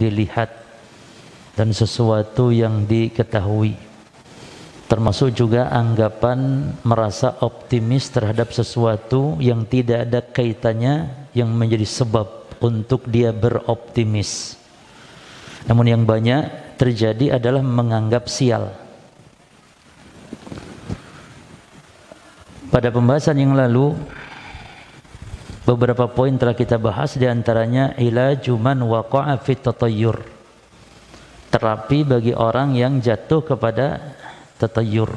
dilihat dan sesuatu yang diketahui. Termasuk juga anggapan merasa optimis terhadap sesuatu yang tidak ada kaitannya yang menjadi sebab untuk dia beroptimis. Namun yang banyak terjadi adalah menganggap sial. Pada pembahasan yang lalu beberapa poin telah kita bahas di antaranya ilajuman waqa'a fit tatayyur. Terapi bagi orang yang jatuh kepada tatayur.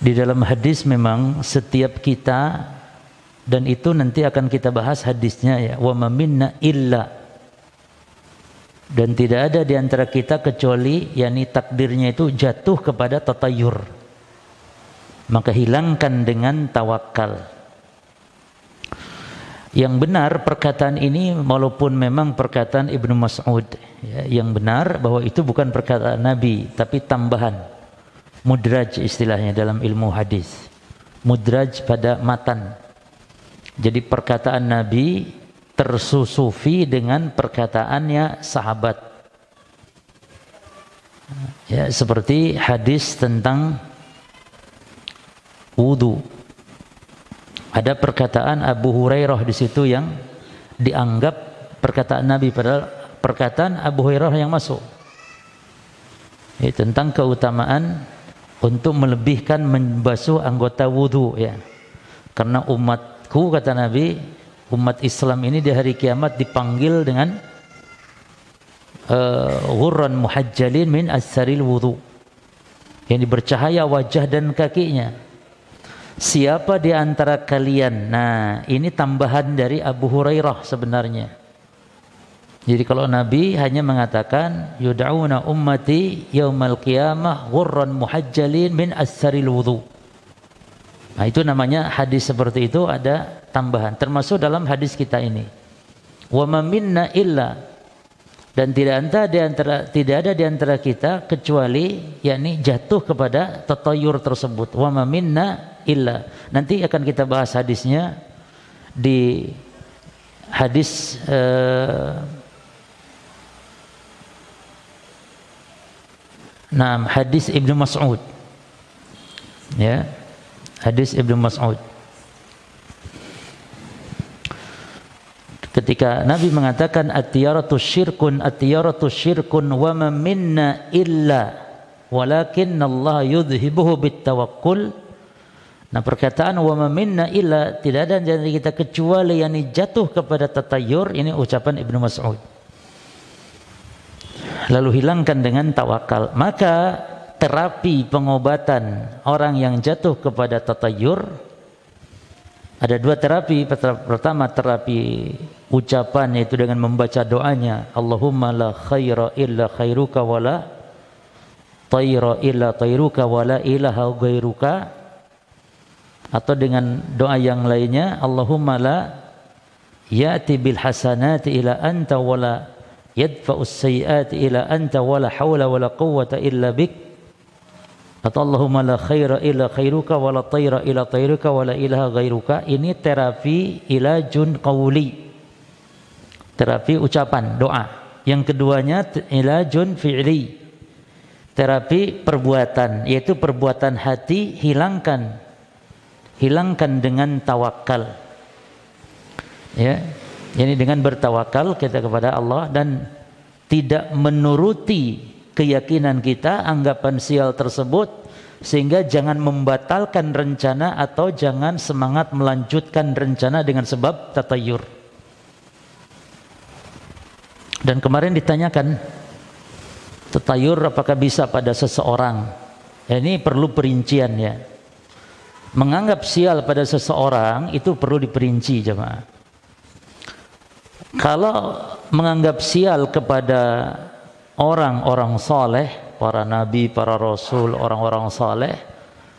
Di dalam hadis memang setiap kita dan itu nanti akan kita bahas hadisnya ya wa minna illa. Dan tidak ada di antara kita kecuali yakni takdirnya itu jatuh kepada tatayur maka hilangkan dengan tawakal yang benar perkataan ini walaupun memang perkataan Ibnu Mas'ud ya, yang benar bahwa itu bukan perkataan Nabi tapi tambahan. Mudraj istilahnya dalam ilmu hadis. Mudraj pada matan. Jadi perkataan Nabi tersusufi dengan perkataannya sahabat. Ya seperti hadis tentang wudu ada perkataan Abu Hurairah di situ yang dianggap perkataan Nabi padahal perkataan Abu Hurairah yang masuk. Ya, tentang keutamaan untuk melebihkan membasuh anggota wudhu ya. Karena umatku kata Nabi umat Islam ini di hari kiamat dipanggil dengan uh, ghurran muhajjalin min asaril wudhu yang bercahaya wajah dan kakinya siapa di antara kalian nah ini tambahan dari Abu Hurairah sebenarnya jadi kalau Nabi hanya mengatakan yud'auna ummati yaumal qiyamah ghurran muhajjalin min asharil wudu. Nah, itu namanya hadis seperti itu ada tambahan termasuk dalam hadis kita ini. Wa ma minna illa dan tidak ada di antara tidak ada di antara kita kecuali yakni jatuh kepada tatayur tersebut. Wa ma minna illa. Nanti akan kita bahas hadisnya di hadis uh, Nah, hadis Ibnu Mas'ud. Ya. Hadis Ibnu Mas'ud. Ketika Nabi mengatakan at-tiyaratu syirkun at-tiyaratu syirkun wa ma minna illa walakin Allah yudhibuhu bitawakkul. Nah perkataan wa minna illa tidak ada dari kita kecuali yang jatuh kepada tatayur ini ucapan Ibnu Mas'ud. Lalu hilangkan dengan tawakal. Maka terapi pengobatan orang yang jatuh kepada tatayur ada dua terapi. Pertama terapi ucapan yaitu dengan membaca doanya. Allahumma la khaira illa khairuka wala tayra illa tayruka wala ilaha ghairuka atau dengan doa yang lainnya Allahumma la ya'ti bil hasanati ila anta wala yadfa'us sayyi'at ila anta wala hawla wala quwwata illa bik. Atau Allahumma la khaira illa khairuka wala tayra illa tayruka wala ilaha ghairuka. Ini terapi ilajun qawli. Terapi ucapan doa. Yang keduanya ilajun fi'li. Terapi perbuatan yaitu perbuatan hati hilangkan hilangkan dengan tawakal ya ini dengan bertawakal kita kepada Allah dan tidak menuruti keyakinan kita anggapan sial tersebut sehingga jangan membatalkan rencana atau jangan semangat melanjutkan rencana dengan sebab tatayur. Dan kemarin ditanyakan tatayur apakah bisa pada seseorang? Ya, ini perlu perincian ya. Menganggap sial pada seseorang itu perlu diperinci jemaah. Kalau menganggap sial kepada orang-orang soleh, para nabi, para rasul, orang-orang soleh,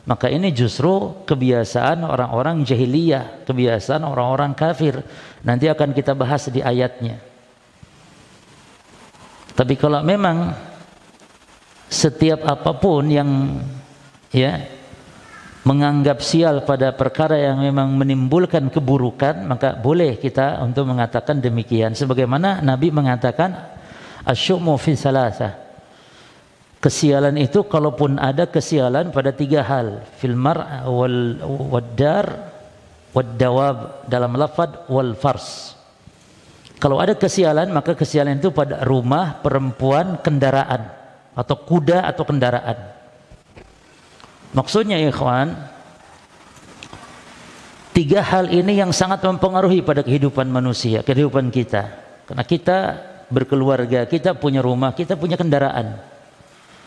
maka ini justru kebiasaan orang-orang jahiliyah, kebiasaan orang-orang kafir. Nanti akan kita bahas di ayatnya. Tapi kalau memang setiap apa pun yang ya menganggap sial pada perkara yang memang menimbulkan keburukan maka boleh kita untuk mengatakan demikian. Sebagaimana Nabi mengatakan asyumu fi kesialan itu kalaupun ada kesialan pada tiga hal fil mar wal waddar wad dawab dalam lafad wal fars. Kalau ada kesialan maka kesialan itu pada rumah perempuan kendaraan atau kuda atau kendaraan Maksudnya ikhwan, tiga hal ini yang sangat mempengaruhi pada kehidupan manusia, kehidupan kita. Karena kita berkeluarga, kita punya rumah, kita punya kendaraan.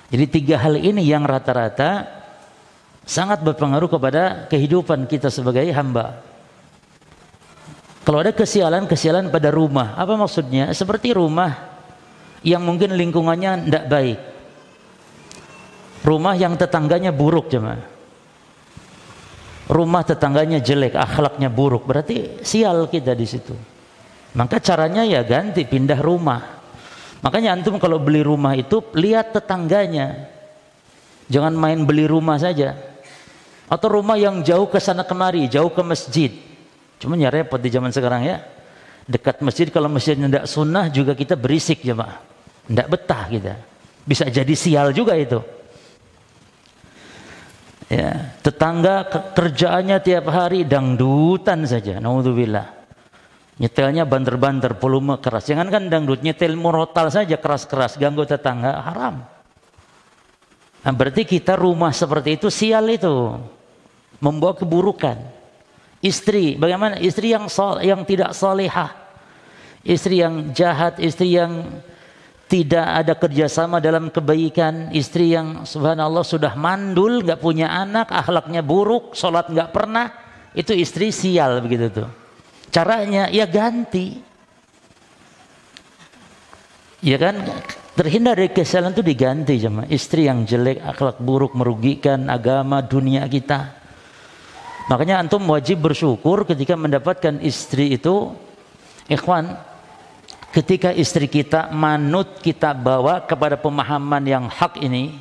Jadi tiga hal ini yang rata-rata sangat berpengaruh kepada kehidupan kita sebagai hamba. Kalau ada kesialan, kesialan pada rumah. Apa maksudnya? Seperti rumah yang mungkin lingkungannya tidak baik Rumah yang tetangganya buruk jemaah. Rumah tetangganya jelek, akhlaknya buruk, berarti sial kita di situ. Maka caranya ya ganti, pindah rumah. Makanya antum kalau beli rumah itu lihat tetangganya. Jangan main beli rumah saja. Atau rumah yang jauh ke sana kemari, jauh ke masjid. Cuma ya repot di zaman sekarang ya. Dekat masjid kalau masjidnya tidak sunnah juga kita berisik jemaah. Tidak betah kita. Bisa jadi sial juga itu. Ya, tetangga kerjaannya tiap hari dangdutan saja. Nauzubillah. Nyetelnya banter-banter, volume keras. Jangan kan dangdut, nyetel murotal saja keras-keras, ganggu tetangga, haram. Nah, berarti kita rumah seperti itu sial itu. Membawa keburukan. Istri, bagaimana? Istri yang sol, yang tidak solehah. Istri yang jahat, istri yang tidak ada kerjasama dalam kebaikan. Istri yang subhanallah sudah mandul nggak punya anak akhlaknya buruk sholat nggak pernah itu istri sial begitu tuh. Caranya ya ganti. Ya kan? Terhindar dari kesalahan itu diganti cuma. Istri yang jelek akhlak buruk merugikan agama dunia kita. Makanya antum wajib bersyukur ketika mendapatkan istri itu ikhwan ketika istri kita manut kita bawa kepada pemahaman yang hak ini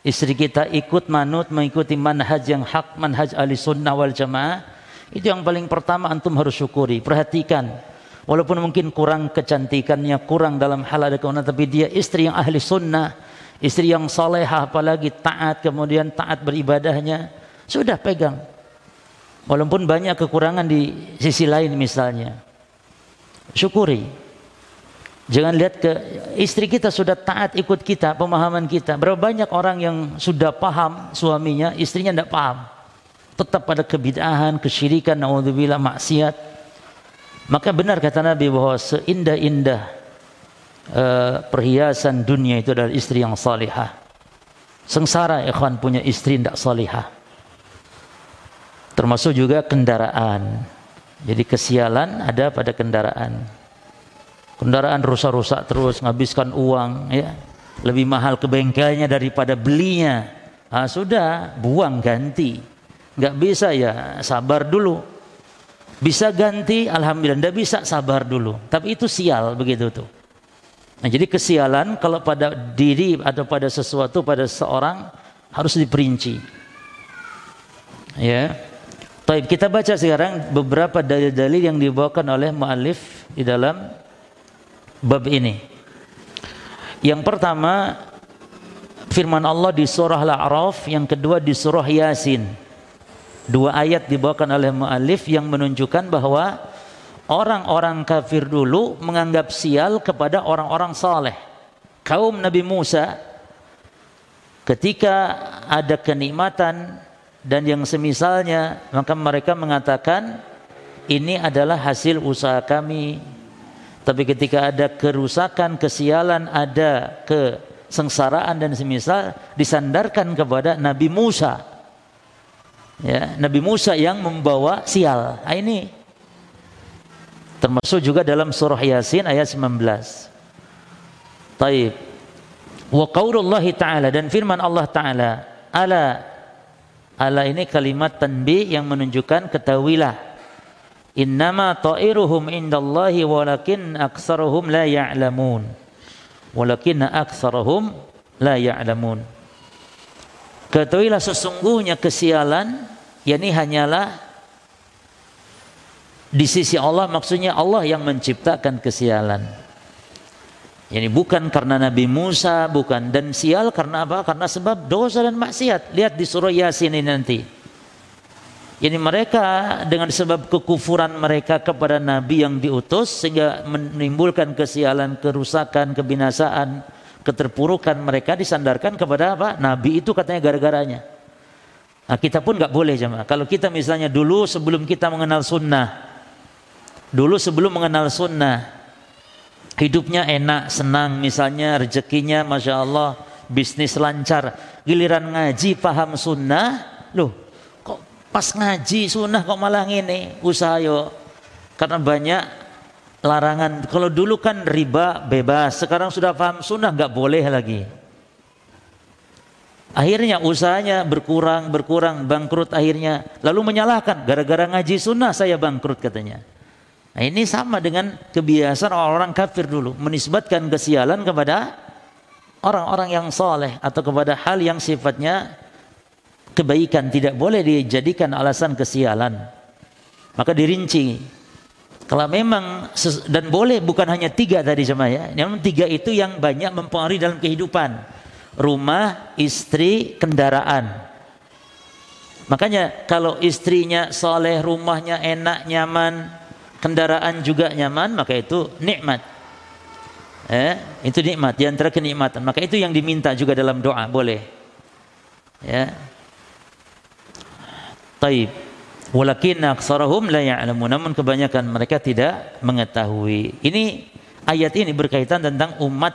istri kita ikut manut mengikuti manhaj yang hak manhaj ahli sunnah wal jamaah itu yang paling pertama antum harus syukuri perhatikan. Walaupun mungkin kurang kecantikannya kurang dalam hal ada keunaan tapi dia istri yang ahli sunnah istri yang salehah apalagi taat kemudian taat beribadahnya sudah pegang. Walaupun banyak kekurangan di sisi lain misalnya. Syukuri Jangan lihat ke istri kita sudah taat ikut kita, pemahaman kita. Berapa banyak orang yang sudah paham suaminya, istrinya tidak paham. Tetap pada kebid'ahan, kesyirikan, naudzubillah, maksiat. Maka benar kata Nabi bahwa seindah-indah uh, perhiasan dunia itu adalah istri yang salihah. Sengsara ikhwan punya istri tidak salihah. Termasuk juga kendaraan. Jadi kesialan ada pada kendaraan kendaraan rusak-rusak terus ngabiskan uang ya. Lebih mahal ke bengkelnya daripada belinya. Ah, sudah buang ganti. Nggak bisa ya. Sabar dulu. Bisa ganti alhamdulillah. Nggak bisa sabar dulu. Tapi itu sial begitu tuh. Nah jadi kesialan kalau pada diri atau pada sesuatu pada seorang harus diperinci. Ya. Taib kita baca sekarang beberapa dalil-dalil yang dibawakan oleh muallif di dalam bab ini. Yang pertama firman Allah di surah Al-A'raf, yang kedua di surah Yasin. Dua ayat dibawakan oleh muallif yang menunjukkan bahwa orang-orang kafir dulu menganggap sial kepada orang-orang saleh. Kaum Nabi Musa ketika ada kenikmatan dan yang semisalnya maka mereka mengatakan ini adalah hasil usaha kami tapi ketika ada kerusakan, kesialan, ada kesengsaraan dan semisal disandarkan kepada Nabi Musa. Ya, Nabi Musa yang membawa sial. Nah, ini termasuk juga dalam surah Yasin ayat 19. Taib. Wa qaulullah ta'ala dan firman Allah ta'ala ala ala ini kalimat tanbih yang menunjukkan ketahuilah Innama ta'iruhum indallahi walakin aksaruhum la ya'lamun. Walakin aksaruhum la ya'lamun. Ketahuilah sesungguhnya kesialan yakni hanyalah di sisi Allah maksudnya Allah yang menciptakan kesialan. Yani bukan karena Nabi Musa, bukan dan sial karena apa? Karena sebab dosa dan maksiat. Lihat di surah Yasin ini nanti. Yani mereka dengan sebab kekufuran mereka kepada Nabi yang diutus sehingga menimbulkan kesialan, kerusakan, kebinasaan, keterpurukan mereka disandarkan kepada apa? Nabi itu katanya gara-garanya. Nah, kita pun nggak boleh jemaah. Kalau kita misalnya dulu sebelum kita mengenal sunnah, dulu sebelum mengenal sunnah, hidupnya enak, senang, misalnya rezekinya, masya Allah, bisnis lancar, giliran ngaji paham sunnah, loh Pas ngaji sunnah kok malah ngene, usaha yo. Karena banyak larangan. Kalau dulu kan riba bebas, sekarang sudah paham sunnah nggak boleh lagi. Akhirnya usahanya berkurang, berkurang, bangkrut akhirnya. Lalu menyalahkan, gara-gara ngaji sunnah saya bangkrut katanya. Nah ini sama dengan kebiasaan orang-orang kafir dulu. Menisbatkan kesialan kepada orang-orang yang soleh. Atau kepada hal yang sifatnya kebaikan tidak boleh dijadikan alasan kesialan. Maka dirinci. Kalau memang dan boleh bukan hanya tiga tadi sama ya. Namun tiga itu yang banyak mempengaruhi dalam kehidupan. Rumah, istri, kendaraan. Makanya kalau istrinya soleh, rumahnya enak, nyaman, kendaraan juga nyaman, maka itu nikmat. Eh, itu nikmat di antara kenikmatan. Maka itu yang diminta juga dalam doa, boleh. Ya, Taib. Walakin aksarahum la ya'lamun. Namun kebanyakan mereka tidak mengetahui. Ini ayat ini berkaitan tentang umat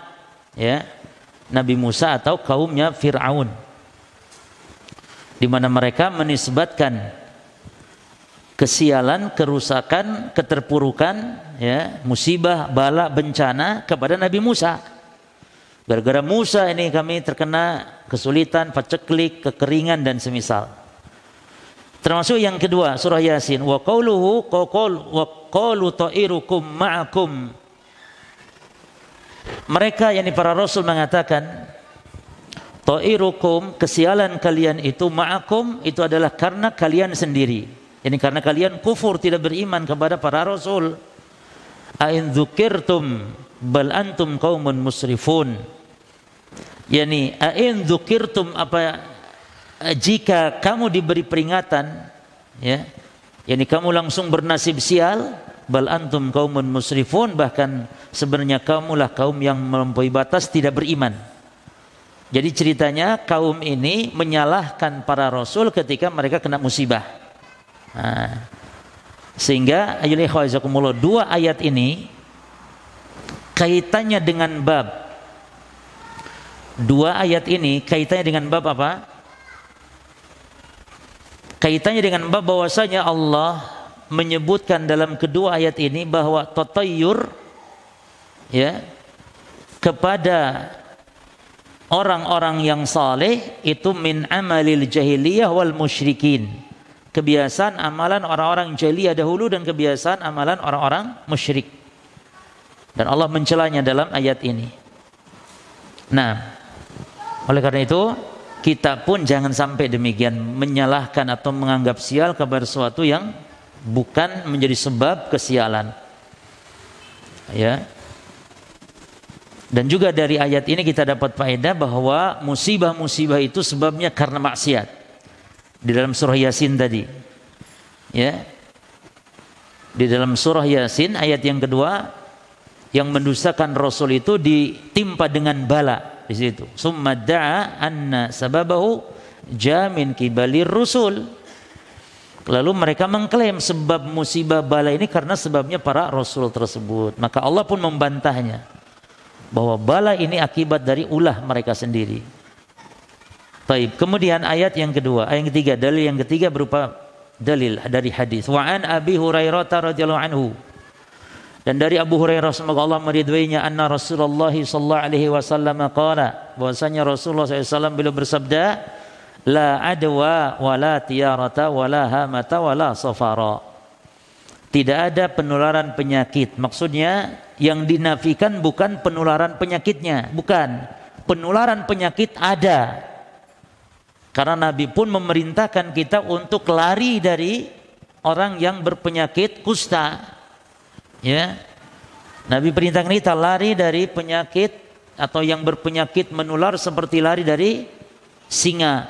ya Nabi Musa atau kaumnya Firaun. Di mana mereka menisbatkan kesialan, kerusakan, keterpurukan, ya, musibah, bala, bencana kepada Nabi Musa. Gara-gara Musa ini kami terkena kesulitan, paceklik, kekeringan dan semisal. Termasuk yang kedua surah Yasin wa qauluhu qaqul wa qalu ta'irukum ma'akum. Mereka yakni para rasul mengatakan ta'irukum kesialan kalian itu ma'akum itu adalah karena kalian sendiri. Ini karena kalian kufur tidak beriman kepada para rasul. Ain dzukirtum bal antum qaumun musrifun. Yani ain dzukirtum apa jika kamu diberi peringatan ya yakni kamu langsung bernasib sial bal antum kaumun musrifun bahkan sebenarnya kamulah kaum yang melampaui batas tidak beriman. Jadi ceritanya kaum ini menyalahkan para rasul ketika mereka kena musibah. Nah, sehingga ayyuhal dua ayat ini kaitannya dengan bab. Dua ayat ini kaitannya dengan bab apa Kaitannya dengan bab bahwasanya Allah menyebutkan dalam kedua ayat ini bahwa tatayur ya kepada orang-orang yang saleh itu min amalil jahiliyah wal musyrikin. Kebiasaan amalan orang-orang jahiliyah dahulu dan kebiasaan amalan orang-orang musyrik. Dan Allah mencelanya dalam ayat ini. Nah, oleh karena itu kita pun jangan sampai demikian menyalahkan atau menganggap sial kepada sesuatu yang bukan menjadi sebab kesialan. Ya. Dan juga dari ayat ini kita dapat faedah bahwa musibah-musibah itu sebabnya karena maksiat. Di dalam surah Yasin tadi. Ya. Di dalam surah Yasin ayat yang kedua yang mendustakan Rasul itu ditimpa dengan bala di situ. Summa da'a anna sababahu jamin kibalir rusul. Lalu mereka mengklaim sebab musibah bala ini karena sebabnya para rasul tersebut. Maka Allah pun membantahnya bahwa bala ini akibat dari ulah mereka sendiri. Baik, kemudian ayat yang kedua, ayat yang ketiga, dalil yang ketiga berupa dalil dari hadis. Wa an Abi Hurairah radhiyallahu anhu dan dari Abu Hurairah semoga Allah meridhoinya anna Rasulullah sallallahu alaihi wasallam qala bahwasanya Rasulullah SAW beliau bersabda la adwa wala tiyarata wala hamata wala safara. Tidak ada penularan penyakit. Maksudnya yang dinafikan bukan penularan penyakitnya bukan. Penularan penyakit ada. Karena Nabi pun memerintahkan kita untuk lari dari orang yang berpenyakit kusta. Ya. Nabi perintahkan kita lari dari penyakit atau yang berpenyakit menular seperti lari dari singa.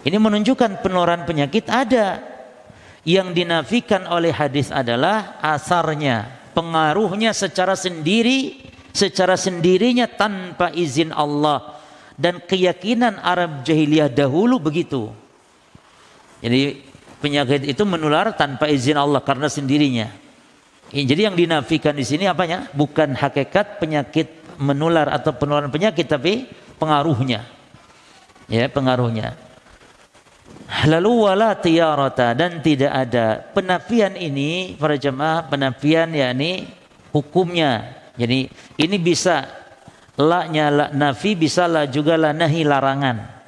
Ini menunjukkan penularan penyakit ada. Yang dinafikan oleh hadis adalah asarnya, pengaruhnya secara sendiri, secara sendirinya tanpa izin Allah dan keyakinan Arab jahiliyah dahulu begitu. Jadi penyakit itu menular tanpa izin Allah karena sendirinya. Jadi yang dinafikan di sini apanya? Bukan hakikat penyakit menular atau penularan penyakit tapi pengaruhnya. Ya, pengaruhnya. Lalu wala tiyarata dan tidak ada penafian ini para jemaah penafian yakni hukumnya. Jadi ini bisa la nafi bisa la juga la nahi larangan.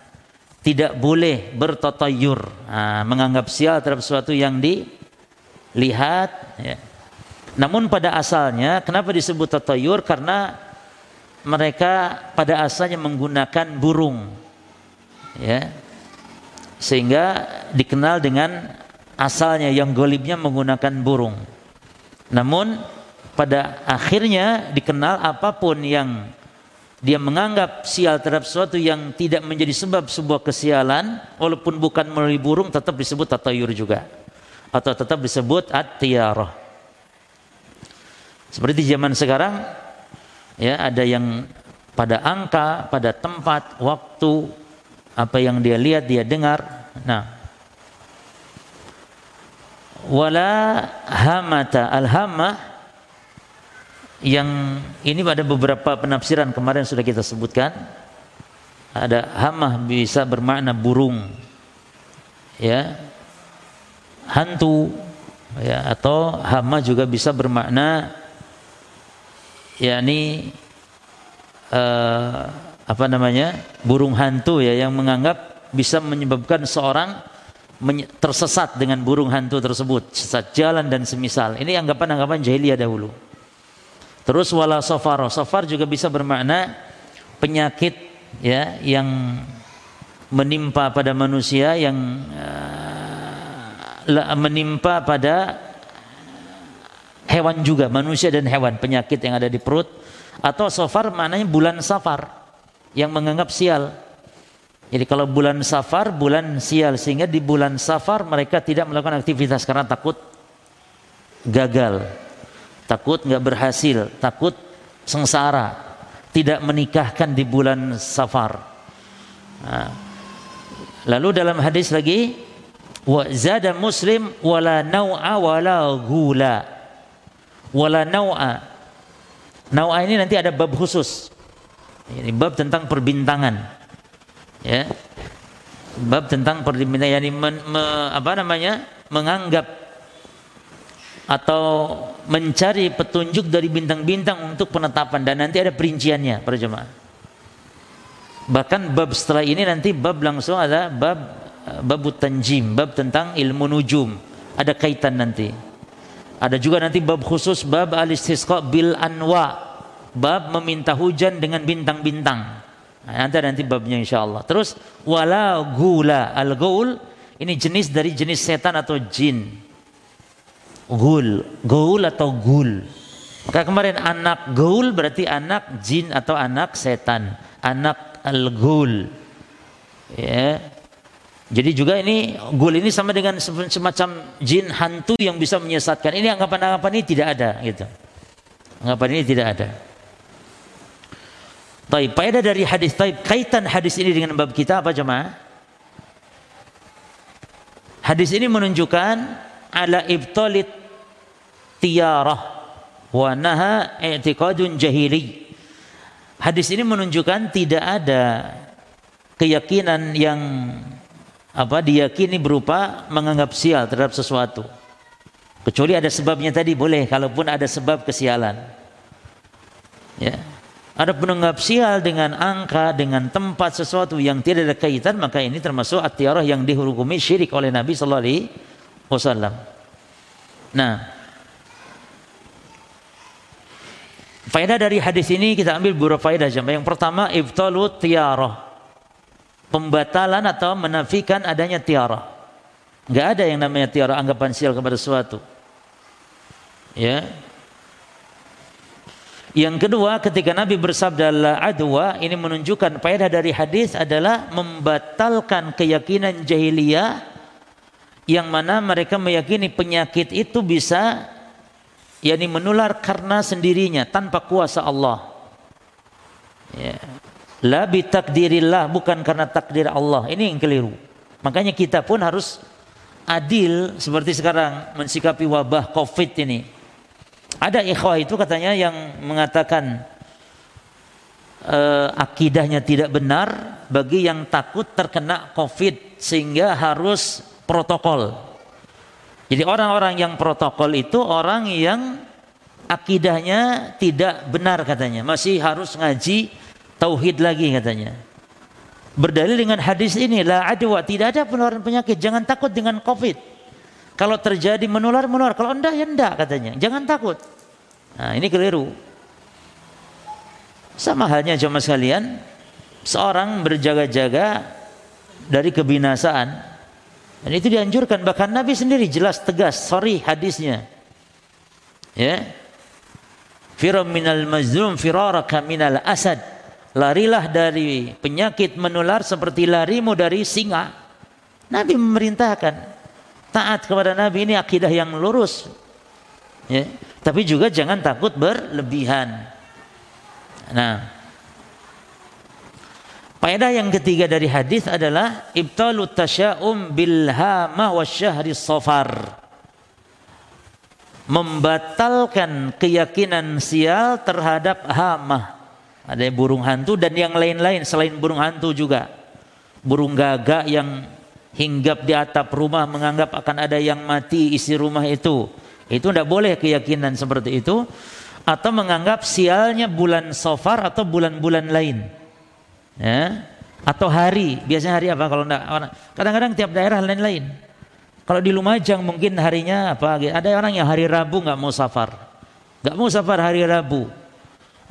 Tidak boleh bertotayur, nah, menganggap sial terhadap sesuatu yang dilihat. Ya. Namun pada asalnya, kenapa disebut tatayur? Karena mereka pada asalnya menggunakan burung, ya, sehingga dikenal dengan asalnya yang golibnya menggunakan burung. Namun pada akhirnya dikenal apa pun yang dia menganggap sial terhadap sesuatu yang tidak menjadi sebab sebuah kesialan walaupun bukan melalui burung tetap disebut tatayur juga atau tetap disebut at-tiyarah seperti zaman sekarang ya ada yang pada angka pada tempat waktu apa yang dia lihat dia dengar. Nah. Wala hamata al-hamah yang ini pada beberapa penafsiran kemarin sudah kita sebutkan. Ada hamah bisa bermakna burung ya. Hantu ya atau hama juga bisa bermakna yakni uh, apa namanya burung hantu ya yang menganggap bisa menyebabkan seorang tersesat dengan burung hantu tersebut sesat jalan dan semisal. Ini anggapan-anggapan jahiliyah dahulu. Terus wala safar, safar juga bisa bermakna penyakit ya yang menimpa pada manusia yang uh, menimpa pada hewan juga, manusia dan hewan, penyakit yang ada di perut atau safar maknanya bulan safar yang menganggap sial. Jadi kalau bulan safar, bulan sial sehingga di bulan safar mereka tidak melakukan aktivitas karena takut gagal takut nggak berhasil, takut sengsara, tidak menikahkan di bulan Safar. Nah. Lalu dalam hadis lagi wa zada muslim wala nau'a wala gula wala nau'a nau'a ini nanti ada bab khusus ini bab tentang perbintangan ya bab tentang perbintangan yani men, me, apa namanya menganggap atau mencari petunjuk dari bintang-bintang untuk penetapan dan nanti ada perinciannya para jemaah. Bahkan bab setelah ini nanti bab langsung ada bab bab tanjim, bab tentang ilmu nujum. Ada kaitan nanti. Ada juga nanti bab khusus bab al-istisqa bil anwa, bab meminta hujan dengan bintang-bintang. Nah, nanti nanti babnya insyaallah. Terus wala gula. Al-gaul ini jenis dari jenis setan atau jin. Gul. Gul atau gul. Maka kemarin anak gul berarti anak jin atau anak setan. Anak al gul ya jadi juga ini gul ini sama dengan semacam jin hantu yang bisa menyesatkan ini anggapan-anggapan ini tidak ada gitu anggapan ini tidak ada Taib, faedah dari hadis taib, kaitan hadis ini dengan bab kita apa jemaah? Hadis ini menunjukkan ala ibtalit tiyarah wa naha i'tiqadun jahili. Hadis ini menunjukkan tidak ada keyakinan yang apa diyakini berupa menganggap sial terhadap sesuatu. Kecuali ada sebabnya tadi boleh kalaupun ada sebab kesialan. Ya. Ada penanggap sial dengan angka, dengan tempat sesuatu yang tidak ada kaitan, maka ini termasuk atiarah yang dihukumi syirik oleh Nabi sallallahu alaihi wasallam. Nah, faedah dari hadis ini kita ambil beberapa faedah. Yang pertama ibtalu tiarah. Pembatalan atau menafikan adanya tiara. Enggak ada yang namanya tiara anggapan sial kepada sesuatu. Ya. Yang kedua, ketika Nabi bersabda la adwa, ini menunjukkan faedah dari hadis adalah membatalkan keyakinan jahiliyah yang mana mereka meyakini penyakit itu bisa yakni menular karena sendirinya tanpa kuasa Allah. Ya. La bi takdirillah bukan karena takdir Allah. Ini yang keliru. Makanya kita pun harus adil seperti sekarang mensikapi wabah Covid ini ada ikhwah itu katanya yang mengatakan uh, akidahnya tidak benar bagi yang takut terkena COVID sehingga harus protokol. Jadi orang-orang yang protokol itu orang yang akidahnya tidak benar katanya, masih harus ngaji tauhid lagi katanya. Berdalil dengan hadis ini la adwa tidak ada penularan penyakit, jangan takut dengan Covid. Kalau terjadi menular, menular. Kalau enggak, ya enggak katanya. Jangan takut. Nah, ini keliru. Sama halnya cuma sekalian, seorang berjaga-jaga dari kebinasaan. Dan itu dianjurkan. Bahkan Nabi sendiri jelas tegas. Sorry hadisnya. Ya. Firam minal mazlum firaraka minal asad. Larilah dari penyakit menular seperti larimu dari singa. Nabi memerintahkan taat kepada Nabi ini akidah yang lurus. Ya. Tapi juga jangan takut berlebihan. Nah, faedah yang ketiga dari hadis adalah ibtalu tasya'um bil hama wasyahri safar. Membatalkan keyakinan sial terhadap hama. Ada burung hantu dan yang lain-lain selain burung hantu juga. Burung gagak yang hinggap di atap rumah menganggap akan ada yang mati isi rumah itu. Itu tidak boleh keyakinan seperti itu atau menganggap sialnya bulan Safar atau bulan-bulan lain. Ya. Atau hari, biasanya hari apa kalau enggak kadang-kadang tiap daerah lain-lain. Kalau di Lumajang mungkin harinya apa? Ada orang yang hari Rabu nggak mau safar, nggak mau safar hari Rabu,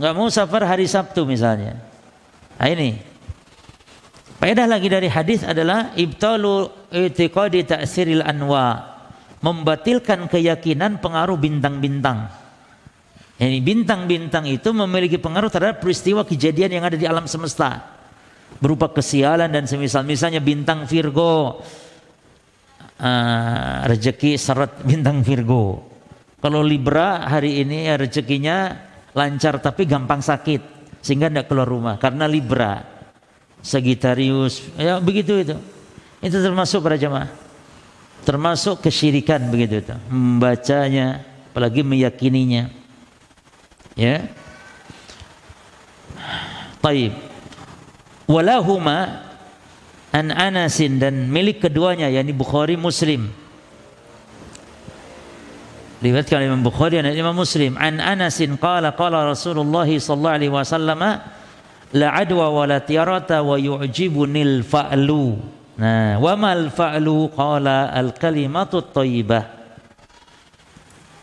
nggak mau safar hari Sabtu misalnya. Nah ini Faedah lagi dari hadis adalah ibtalu i'tiqadi ta'siril anwa. Membatilkan keyakinan pengaruh bintang-bintang. Ini bintang-bintang itu memiliki pengaruh terhadap peristiwa kejadian yang ada di alam semesta. Berupa kesialan dan semisal. Misalnya bintang Virgo. Uh, rezeki seret bintang Virgo. Kalau Libra hari ini ya rezekinya lancar tapi gampang sakit. Sehingga tidak keluar rumah. Karena Libra. Sagittarius, ya begitu itu. Itu termasuk para jamaah. Termasuk kesyirikan begitu itu. Membacanya, apalagi meyakininya. Ya. Taib. Walahuma an Anasin dan milik keduanya yakni Bukhari Muslim. Riwayatkan Imam Bukhari dan Imam Muslim an Anasin qala qala Rasulullah sallallahu alaihi wasallam la adwa wa la tiarata wa yu'jibunil fa'lu. Nah, wa mal fa'lu qala al kalimatu thayyibah.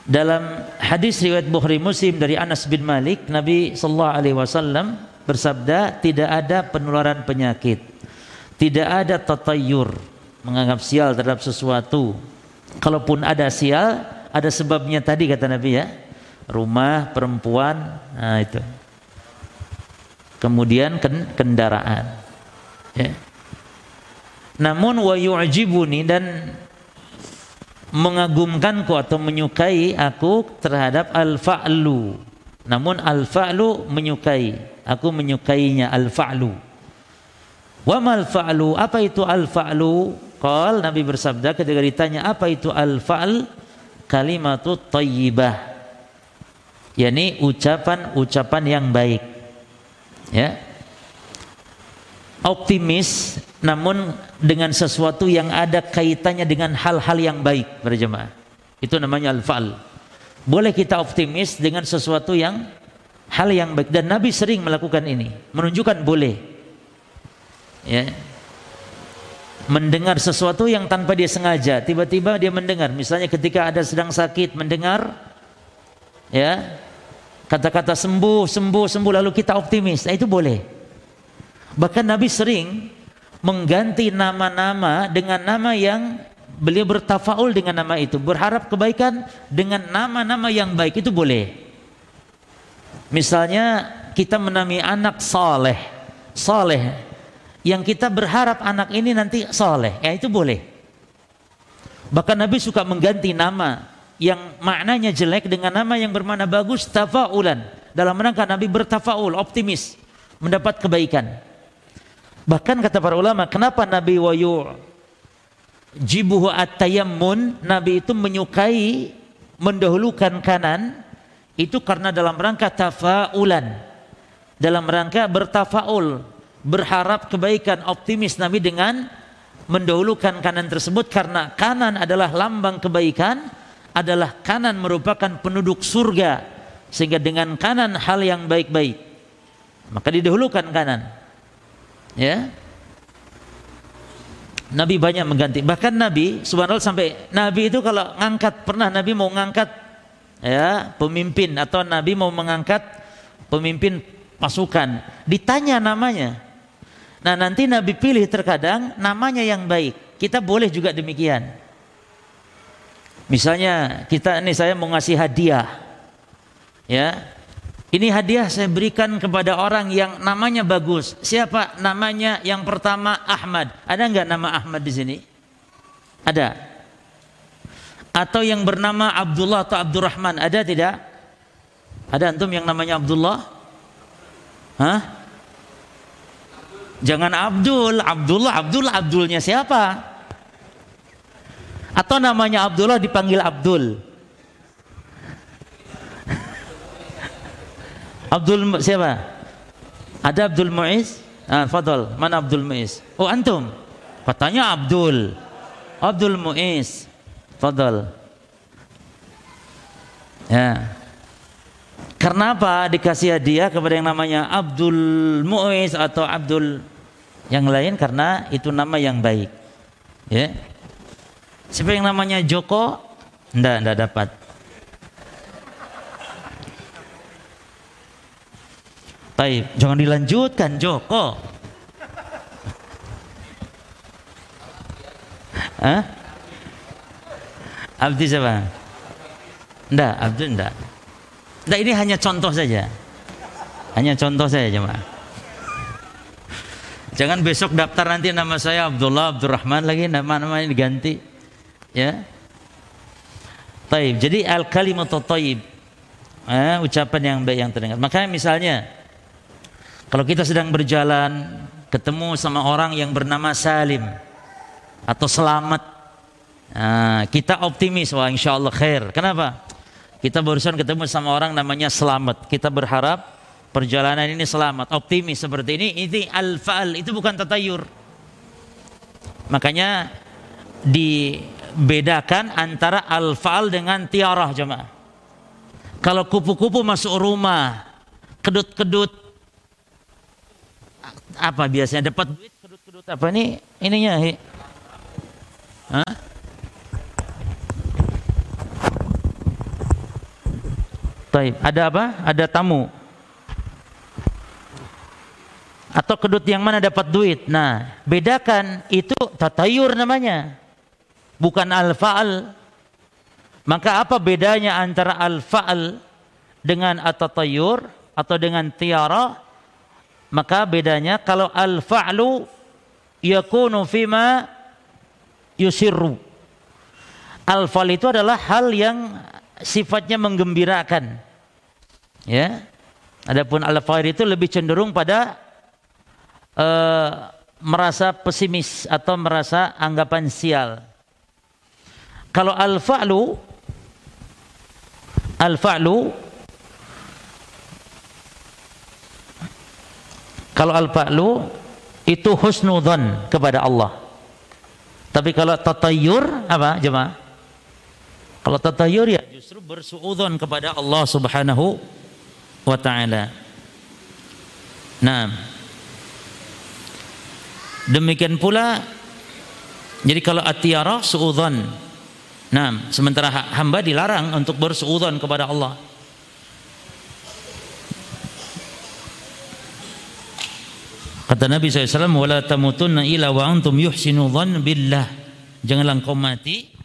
Dalam hadis riwayat Bukhari Muslim dari Anas bin Malik, Nabi sallallahu alaihi wasallam bersabda, tidak ada penularan penyakit. Tidak ada tatayyur, menganggap sial terhadap sesuatu. Kalaupun ada sial, ada sebabnya tadi kata Nabi ya. Rumah, perempuan, nah itu kemudian kendaraan. Ya. Namun wa yu'jibuni dan mengagumkanku atau menyukai aku terhadap al-fa'lu. Namun al-fa'lu menyukai, aku menyukainya al-fa'lu. Wa mal fa'lu? Apa itu al-fa'lu? Qal Nabi bersabda ketika ditanya apa itu al-fa'l? Kalimatut thayyibah. yakni ucapan-ucapan yang baik. Ya. Optimis namun dengan sesuatu yang ada kaitannya dengan hal-hal yang baik berjemaah itu namanya al-fa'al. Boleh kita optimis dengan sesuatu yang hal yang baik. Dan Nabi sering melakukan ini. Menunjukkan boleh. Ya mendengar sesuatu yang tanpa dia sengaja tiba-tiba dia mendengar misalnya ketika ada sedang sakit mendengar ya kata-kata sembuh, sembuh, sembuh lalu kita optimis. Nah, itu boleh. Bahkan Nabi sering mengganti nama-nama dengan nama yang beliau bertafaul dengan nama itu, berharap kebaikan dengan nama-nama yang baik itu boleh. Misalnya kita menamai anak soleh, soleh, yang kita berharap anak ini nanti soleh, ya itu boleh. Bahkan Nabi suka mengganti nama yang maknanya jelek dengan nama yang bermakna bagus, tafaulan. Dalam rangka Nabi bertafaul, optimis, mendapat kebaikan. Bahkan kata para ulama, kenapa Nabi wayu jibuhu at-tayammun, Nabi itu menyukai mendahulukan kanan itu karena dalam rangka tafaulan. Dalam rangka bertafaul, berharap kebaikan, optimis Nabi dengan mendahulukan kanan tersebut karena kanan adalah lambang kebaikan, adalah kanan merupakan penduduk surga. Sehingga dengan kanan hal yang baik-baik. Maka didahulukan kanan ya Nabi banyak mengganti bahkan Nabi subhanallah sampai Nabi itu kalau ngangkat pernah Nabi mau ngangkat ya pemimpin atau Nabi mau mengangkat pemimpin pasukan ditanya namanya nah nanti Nabi pilih terkadang namanya yang baik kita boleh juga demikian misalnya kita ini saya mau ngasih hadiah ya ini hadiah saya berikan kepada orang yang namanya bagus. Siapa namanya yang pertama Ahmad? Ada nggak nama Ahmad di sini? Ada. Atau yang bernama Abdullah atau Abdurrahman? Ada tidak? Ada antum yang namanya Abdullah? Hah? Jangan Abdul, Abdullah, Abdullah, Abdulnya siapa? Atau namanya Abdullah dipanggil Abdul? Abdul siapa? Ada Abdul Muiz? Ah, fadal. Mana Abdul Muiz? Oh, antum. Katanya Abdul. Abdul Muiz. Fadal. Ya. Karena apa dikasih hadiah kepada yang namanya Abdul Muiz atau Abdul yang lain karena itu nama yang baik. Ya. Siapa yang namanya Joko? Enggak, enggak dapat. Taib, jangan dilanjutkan Joko. Hah? Abdi siapa? Enggak, Abdi enggak. Enggak, ini hanya contoh saja. Hanya contoh saja cuma. Jangan besok daftar nanti nama saya Abdullah Abdurrahman lagi nama-namanya diganti. Ya. Taib. Jadi al kalimatu taib. Eh, ucapan yang baik yang terdengar. Makanya misalnya kalau kita sedang berjalan ketemu sama orang yang bernama Salim atau Selamat, nah, kita optimis wah insya Allah khair. Kenapa? Kita barusan ketemu sama orang namanya Selamat. Kita berharap perjalanan ini selamat, optimis seperti ini. Ini al-faal, itu bukan tatayur. Makanya dibedakan antara al-faal dengan tiarah jemaah. Kalau kupu-kupu masuk rumah, kedut-kedut apa biasanya dapat duit kedut-kedut apa ini ininya. Hah? Taib. Ada apa? Ada tamu. Atau kedut yang mana dapat duit. Nah, bedakan itu tatayur namanya. Bukan al-fa'al. Maka apa bedanya antara al-fa'al dengan at-tatayur atau dengan tiara? Maka bedanya kalau al-fa'lu yakunu fima yusirru. Al-fa'l itu adalah hal yang sifatnya menggembirakan. Ya. Adapun al-fa'il itu lebih cenderung pada uh, merasa pesimis atau merasa anggapan sial. Kalau al-fa'lu al-fa'lu Kalau al-fa'lu itu husnudhan kepada Allah. Tapi kalau tatayur apa jemaah? Kalau tatayur ya justru bersuudzon kepada Allah Subhanahu wa taala. Nah, demikian pula jadi kalau atiyara suudzon. Nah, sementara hamba dilarang untuk bersuudzon kepada Allah. Kata Nabi SAW, "Wala tamutunna ila wa antum yuhsinu dhann billah." Janganlah engkau mati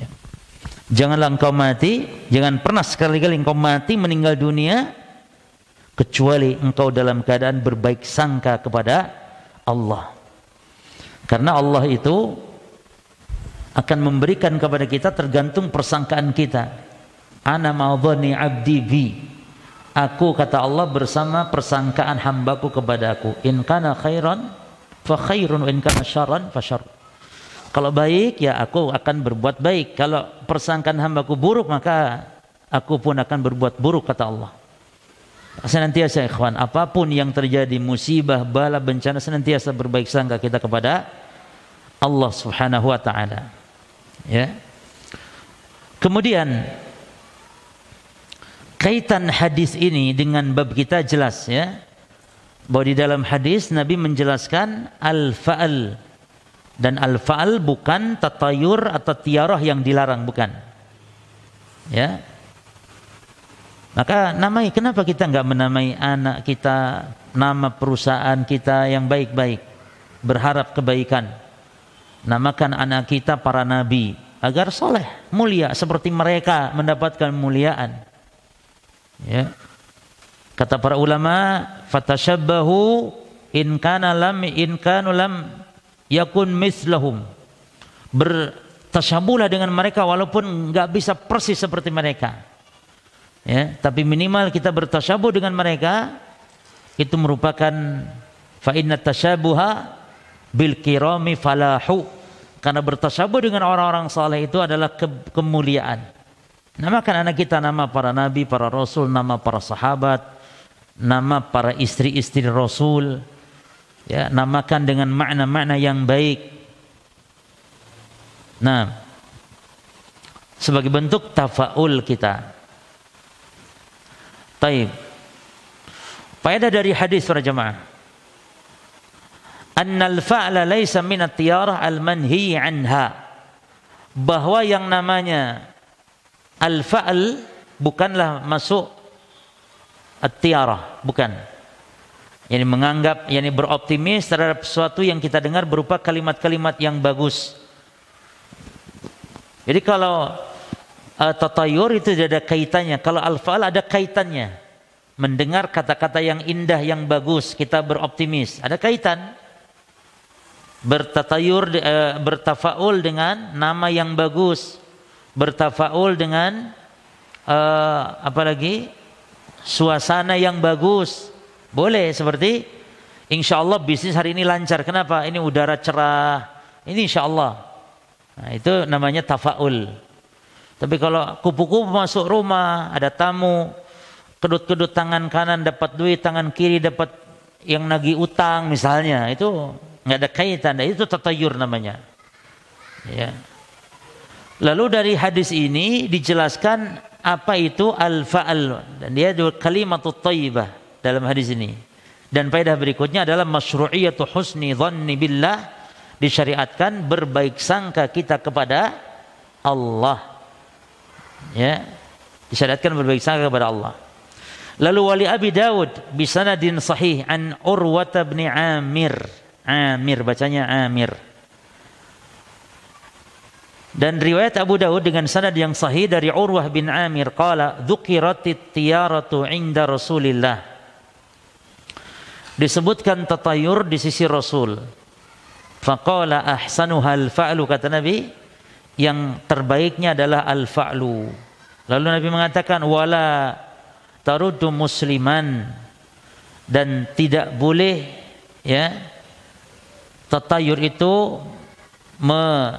ya. Janganlah engkau mati, jangan pernah sekali-kali engkau mati meninggal dunia kecuali engkau dalam keadaan berbaik sangka kepada Allah. Karena Allah itu akan memberikan kepada kita tergantung persangkaan kita. Ana ma'adhani abdi bi Aku kata Allah bersama persangkaan hambaku kepada aku. In kana khairan fa khairun wa in kana syarran fa syarr. Kalau baik ya aku akan berbuat baik. Kalau persangkaan hambaku buruk maka aku pun akan berbuat buruk kata Allah. Senantiasa ikhwan, apa pun yang terjadi musibah, bala, bencana senantiasa berbaik sangka kita kepada Allah Subhanahu wa taala. Ya. Kemudian kaitan hadis ini dengan bab kita jelas ya bahwa di dalam hadis Nabi menjelaskan al-fa'al dan al-fa'al bukan tatayur atau tiarah yang dilarang bukan. Ya. Maka namai kenapa kita nggak menamai anak kita nama perusahaan kita yang baik-baik berharap kebaikan? Namakan anak kita para nabi agar soleh mulia seperti mereka mendapatkan muliaan Ya. Kata para ulama, fatashabbahu in kana lam in kanu lam yakun mislahum. Bertasyabuhlah dengan mereka walaupun enggak bisa persis seperti mereka. Ya, tapi minimal kita bertasyabuh dengan mereka itu merupakan fa inna tasyabuha bil kirami falahu. Karena bertasyabuh dengan orang-orang saleh itu adalah ke kemuliaan. Namakan anak kita nama para nabi, para rasul, nama para sahabat, nama para istri-istri rasul. Ya, namakan dengan makna-makna yang baik. Nah, sebagai bentuk tafaul kita. Taib. Faedah dari hadis para jemaah. Annal fa'la laysa min at-tiyarah al-manhi anha. Bahwa yang namanya al-fa'al bukanlah masuk at-tiarah, bukan. Yani menganggap, yani beroptimis terhadap sesuatu yang kita dengar berupa kalimat-kalimat yang bagus. Jadi kalau uh, tatayur itu ada kaitannya, kalau al-fa'al ada kaitannya. Mendengar kata-kata yang indah, yang bagus, kita beroptimis. Ada kaitan. Bertatayur, uh, bertafaul dengan nama yang bagus bertafaul dengan uh, apa lagi suasana yang bagus boleh seperti insya Allah bisnis hari ini lancar. Kenapa? Ini udara cerah. Ini insya Allah nah, itu namanya tafaul. Tapi kalau kupu-kupu masuk rumah ada tamu kedut-kedut tangan kanan dapat duit tangan kiri dapat yang nagih utang misalnya. Itu nggak ada kaitan. Itu tatayur namanya. Ya. Lalu dari hadis ini dijelaskan apa itu al-fa'al. Dan dia kalimat thayyibah dalam hadis ini. Dan faedah berikutnya adalah masyru'iyatu husni dhanni billah disyariatkan berbaik sangka kita kepada Allah. Ya. Disyariatkan berbaik sangka kepada Allah. Lalu wali Abi Dawud bisanadin sahih an Urwata bin Amir. Amir bacanya Amir. Dan riwayat Abu Dawud dengan sanad yang sahih dari Urwah bin Amir qala dzukiratit tiyaratu inda Rasulillah. Disebutkan tatayur di sisi Rasul. Faqala ahsanuha al-fa'lu kata Nabi yang terbaiknya adalah al-fa'lu. Lalu Nabi mengatakan wala taruddu musliman dan tidak boleh ya tatayur itu me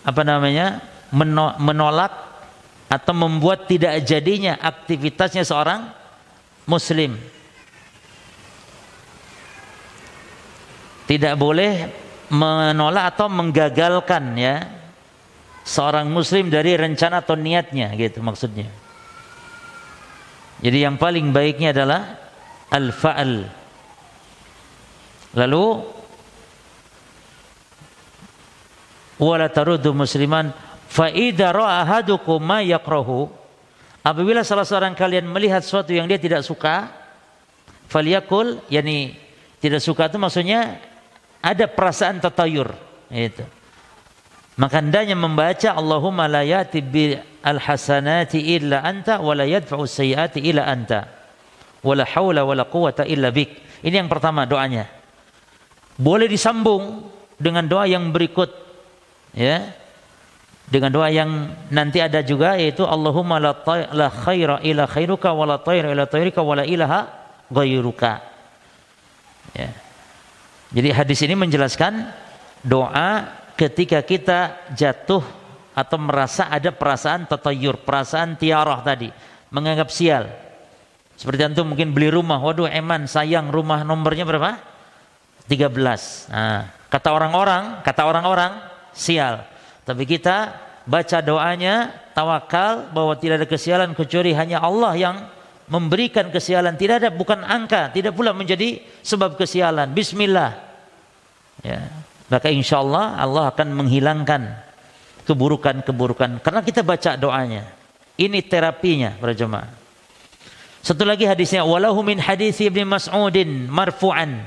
apa namanya menolak atau membuat tidak jadinya aktivitasnya seorang muslim tidak boleh menolak atau menggagalkan ya seorang muslim dari rencana atau niatnya gitu maksudnya. Jadi yang paling baiknya adalah al-fa'al. Lalu wala taruddu musliman fa idza ra'a ahadukum ma yakrahu. Apabila salah seorang kalian melihat sesuatu yang dia tidak suka falyakul yani tidak suka itu maksudnya ada perasaan tatayur. Itu. Maka hendaknya membaca Allahumma la yati bil hasanati illa anta wa la yadfa'u sayyiati illa anta wala haula wala quwata illa bik. Ini yang pertama doanya. Boleh disambung dengan doa yang berikut ya. Dengan doa yang nanti ada juga yaitu Allahumma la, la khaira ila khairuka wa la tayra ila tayrika wa la ilaha ghairuka. Ya. Jadi hadis ini menjelaskan doa ketika kita jatuh atau merasa ada perasaan tatayur, perasaan tiarah tadi, menganggap sial. Seperti antum mungkin beli rumah, waduh eman sayang rumah nomornya berapa? 13. Nah, kata orang-orang, kata orang-orang sial. Tapi kita baca doanya, tawakal bahwa tidak ada kesialan kecuali hanya Allah yang memberikan kesialan. Tidak ada bukan angka, tidak pula menjadi sebab kesialan. Bismillah. Ya. Maka insya Allah Allah akan menghilangkan keburukan-keburukan karena kita baca doanya. Ini terapinya para jemaah. Satu lagi hadisnya walahu min hadis Ibnu Mas'udin marfu'an.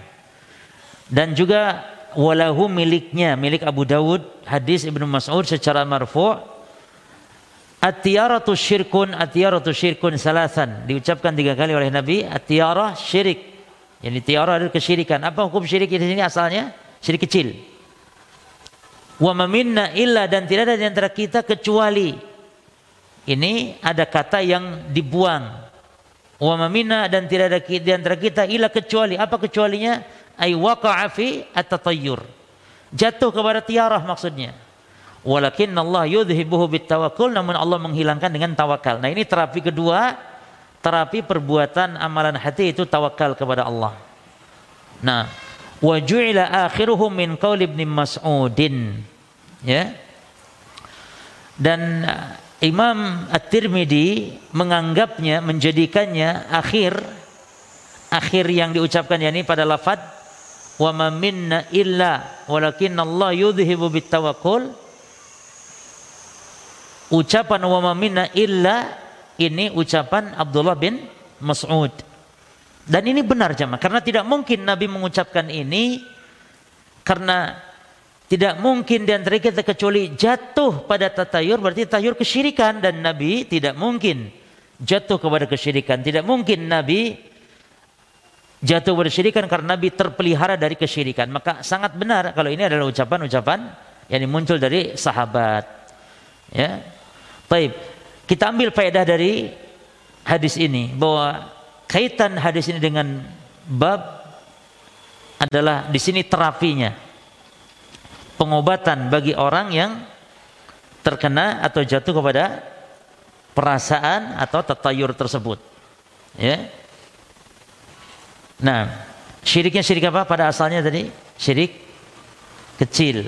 Dan juga walahu miliknya milik Abu Dawud hadis Ibnu Mas'ud secara marfu' Atiyaratu syirkun atiyaratu syirkun salasan. Diucapkan tiga kali oleh Nabi atiyarah syirik. Yani tiara adalah kesyirikan. Apa hukum syirik di sini asalnya? Syirik kecil. Wa maminna illa dan tidak ada di antara kita kecuali. Ini ada kata yang dibuang. Wa maminna dan tidak ada di antara kita illa kecuali. Apa kecualinya? Ay waqa'a fi at-tatayyur. Jatuh kepada tiarah maksudnya. Walakin Allah yudhibuhu tawakkul namun Allah menghilangkan dengan tawakal. Nah, ini terapi kedua, terapi perbuatan amalan hati itu tawakal kepada Allah. Nah, wa ju'ila akhiruhu min qaul Ibnu Mas'udin. Ya. Dan uh, Imam At-Tirmidzi menganggapnya menjadikannya akhir akhir yang diucapkan yakni pada lafaz wa ma minna illa walakin Allah yudhibu bitawakkul ucapan wa minna illa ini ucapan Abdullah bin Mas'ud dan ini benar jemaah karena tidak mungkin Nabi mengucapkan ini karena tidak mungkin di antara kita kecuali jatuh pada tatayur berarti tatayur kesyirikan dan Nabi tidak mungkin jatuh kepada kesyirikan tidak mungkin Nabi jatuh bersyirikan karena Nabi terpelihara dari kesyirikan. Maka sangat benar kalau ini adalah ucapan-ucapan yang muncul dari sahabat. Ya. Baik, kita ambil faedah dari hadis ini bahwa kaitan hadis ini dengan bab adalah di sini terapinya. Pengobatan bagi orang yang terkena atau jatuh kepada perasaan atau tatayur tersebut. Ya. Nah, syiriknya syirik apa pada asalnya tadi? Syirik kecil.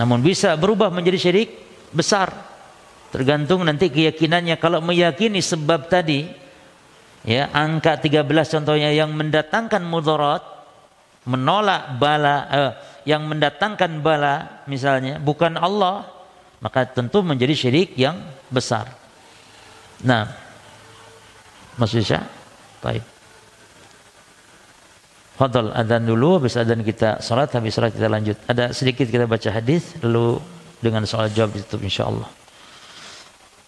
Namun bisa berubah menjadi syirik besar. Tergantung nanti keyakinannya. Kalau meyakini sebab tadi, ya angka 13 contohnya yang mendatangkan mudarat, menolak bala, eh, yang mendatangkan bala misalnya bukan Allah, maka tentu menjadi syirik yang besar. Nah, maksudnya, baik. Fadal adzan dulu habis adzan kita salat habis salat kita lanjut. Ada sedikit kita baca hadis lalu dengan soal jawab ditutup insyaallah.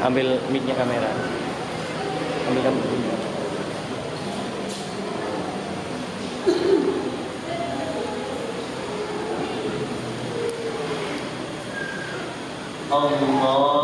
ambil micnya kamera. Ambil kamu. Allah.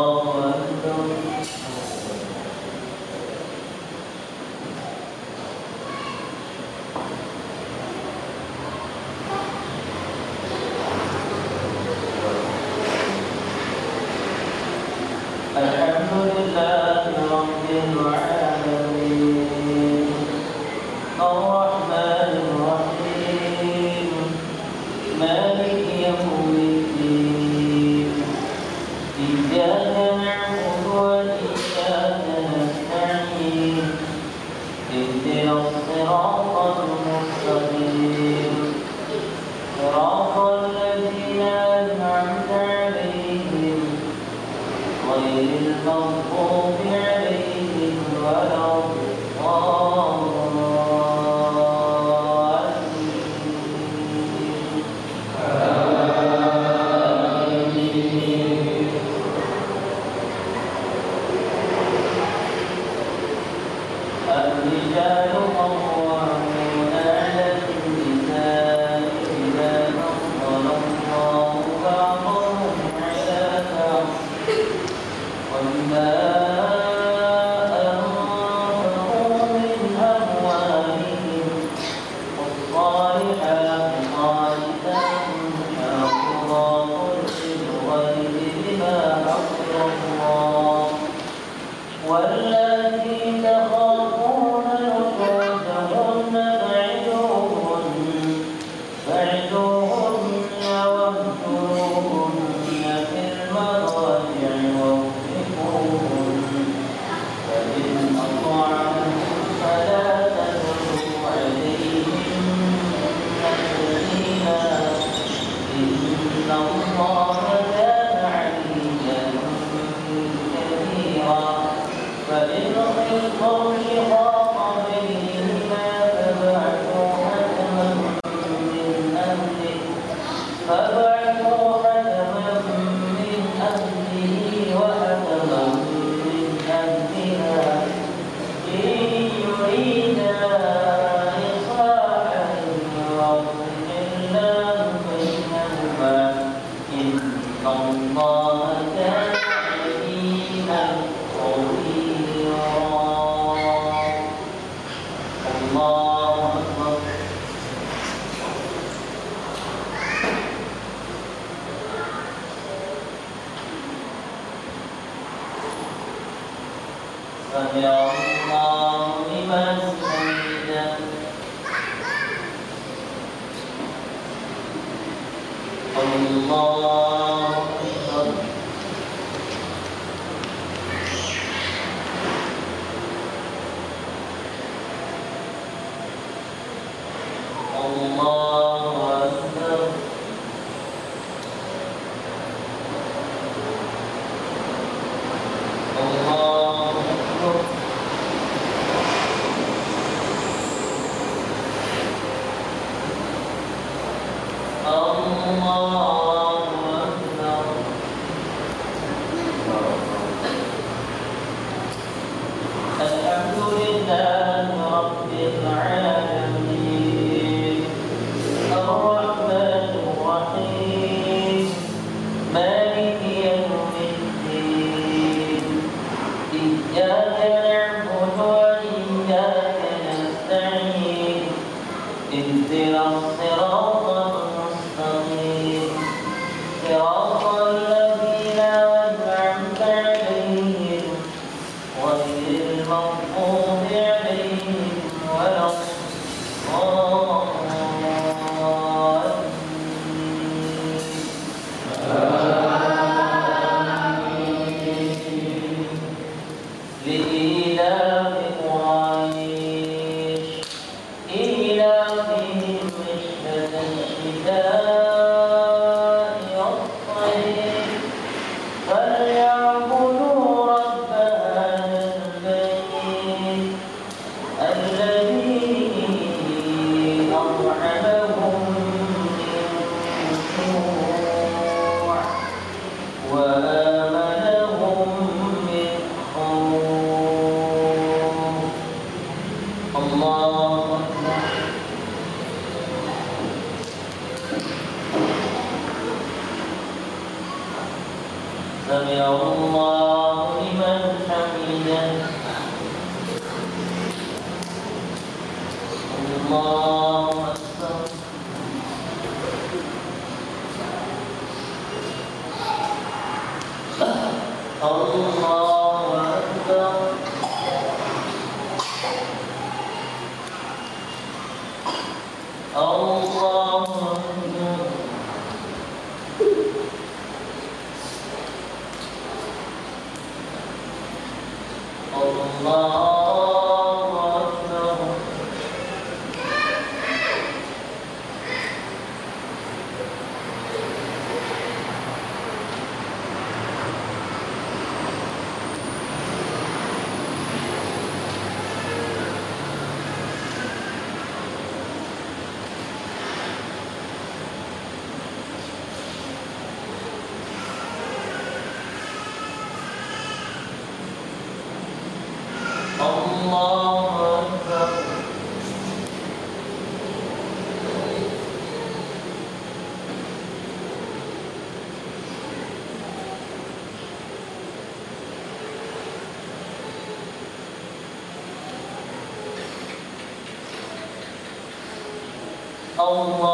Então, Allahu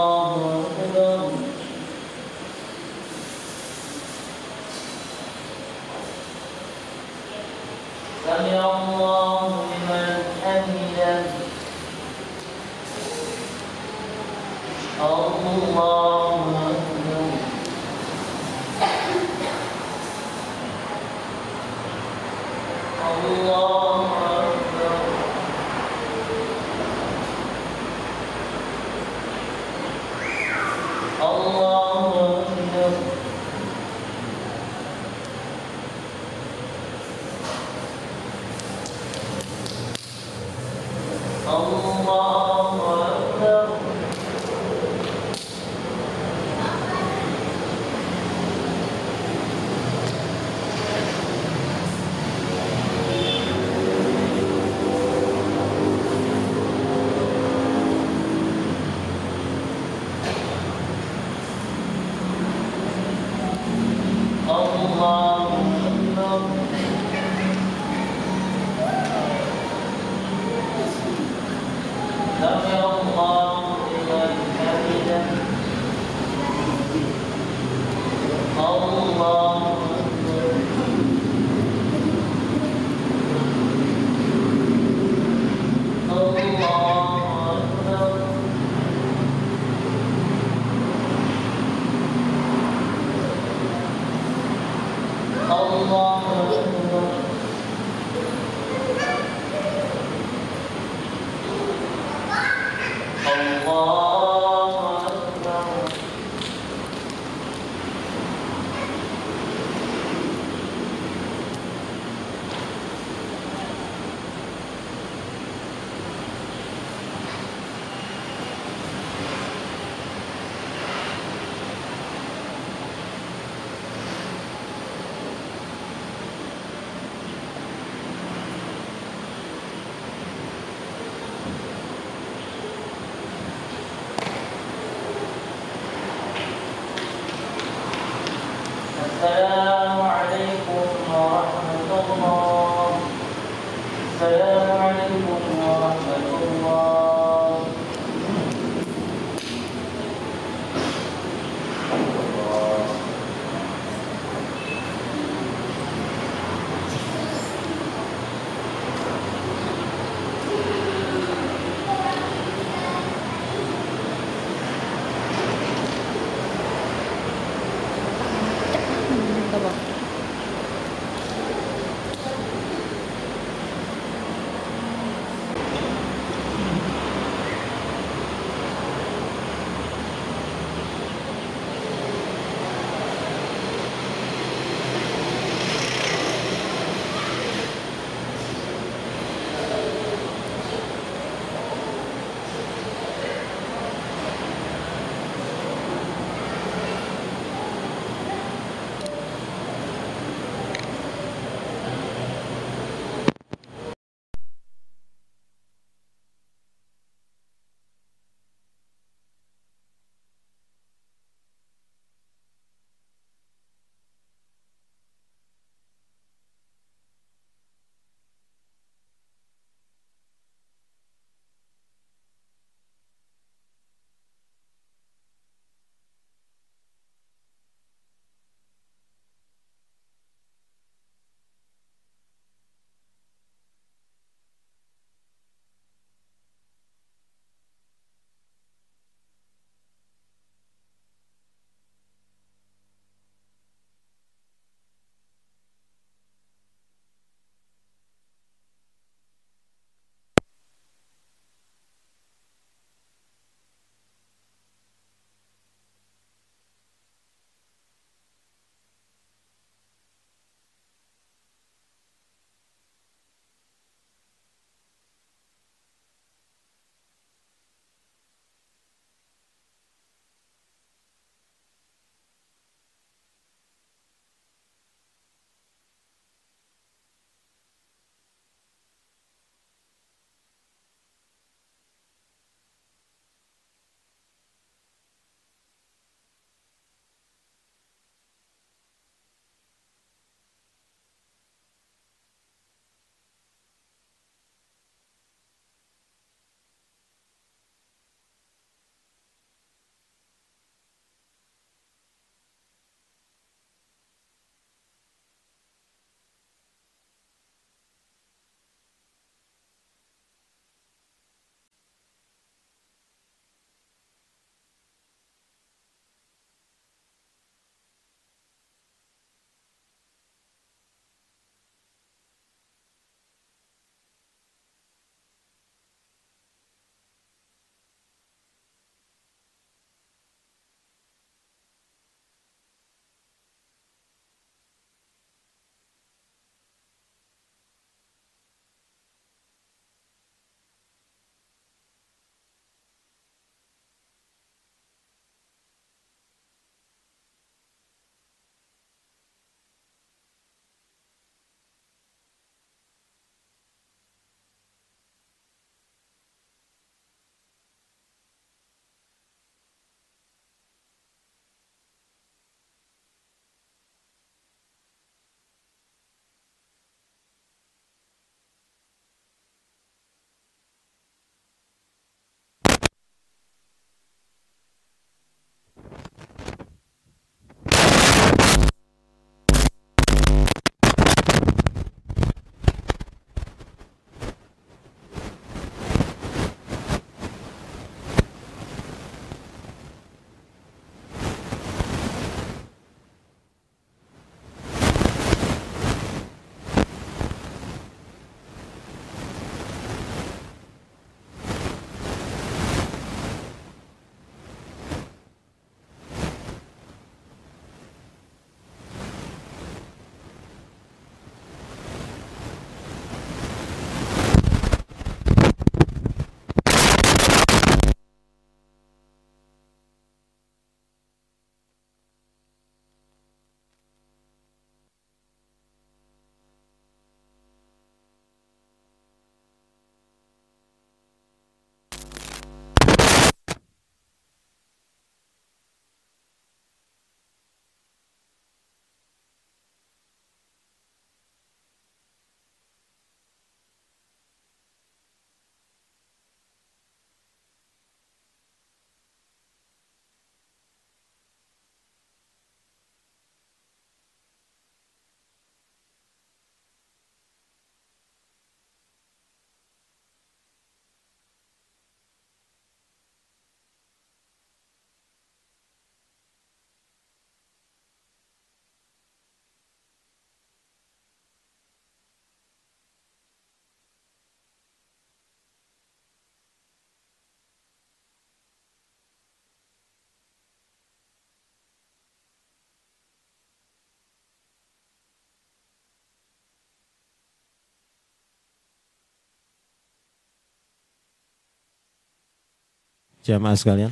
Jamaah sekalian.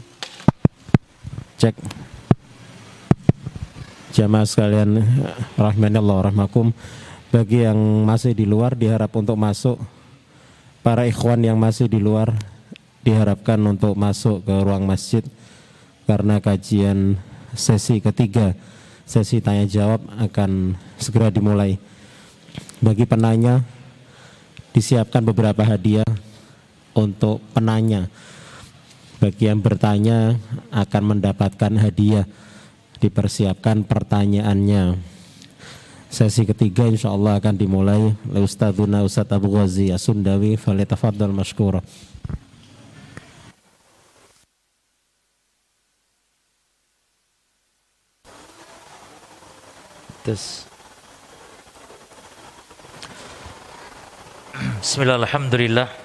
Cek. Jamaah sekalian rahmanallah rahmakum. Bagi yang masih di luar diharap untuk masuk. Para ikhwan yang masih di luar diharapkan untuk masuk ke ruang masjid karena kajian sesi ketiga sesi tanya jawab akan segera dimulai. Bagi penanya disiapkan beberapa hadiah untuk penanya bagi yang bertanya akan mendapatkan hadiah. Dipersiapkan pertanyaannya. Sesi ketiga insya Allah akan dimulai oleh Ustadzuna Ustadz Abu Ghazi Asundawi Falitafadol Mashkura. Terus Bismillah, Alhamdulillah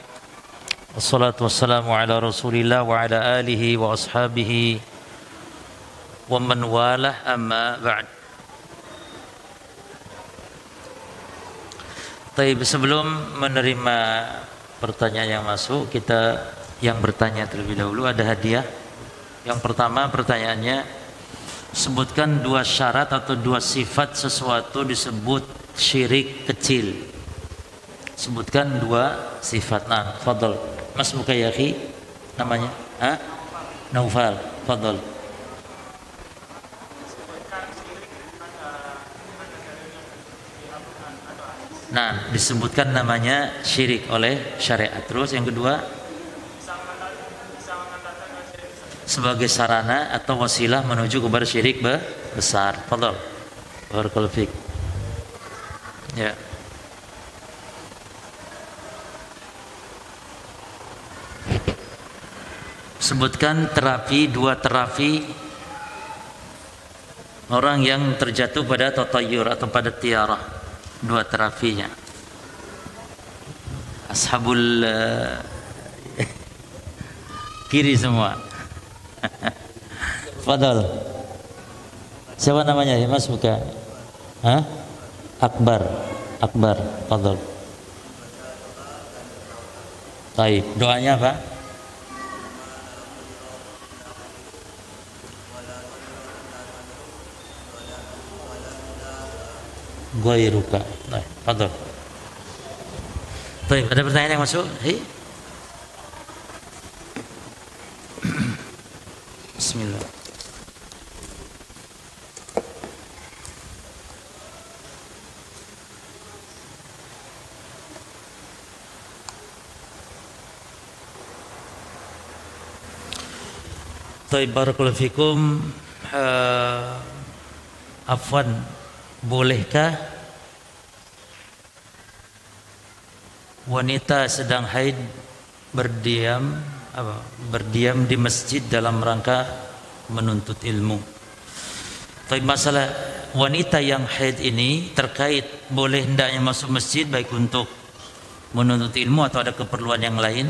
Wassalatu wassalamu ala rasulillah wa ala alihi wa ashabihi wa man walah amma ba'd. Tapi sebelum menerima pertanyaan yang masuk kita yang bertanya terlebih dahulu ada hadiah. Yang pertama pertanyaannya sebutkan dua syarat atau dua sifat sesuatu disebut syirik kecil. Sebutkan dua sifat. Nah fadl Mas Mukayaki namanya? Ha? Naufal, fadol. Nah, disebutkan namanya syirik oleh syariat. Terus yang kedua sebagai sarana atau wasilah menuju kepada syirik besar. Fadol. Barakallahu Ya. Sebutkan terapi dua terapi. Orang yang terjatuh pada tatayur atau pada tiara dua terapinya. Ashabul uh, kiri semua. Fadal. Siapa namanya? Ya mas buka. Hah? Akbar. Akbar Fadal. Baik, doanya apa? Ghairuka. Nah, fadhol. Baik, ada pertanyaan yang masuk? Hei. Bismillah. Baik, barakallahu fikum. Uh, afwan bolehkah wanita sedang haid berdiam apa berdiam di masjid dalam rangka menuntut ilmu. Tapi masalah wanita yang haid ini terkait boleh hendaknya masuk masjid baik untuk menuntut ilmu atau ada keperluan yang lain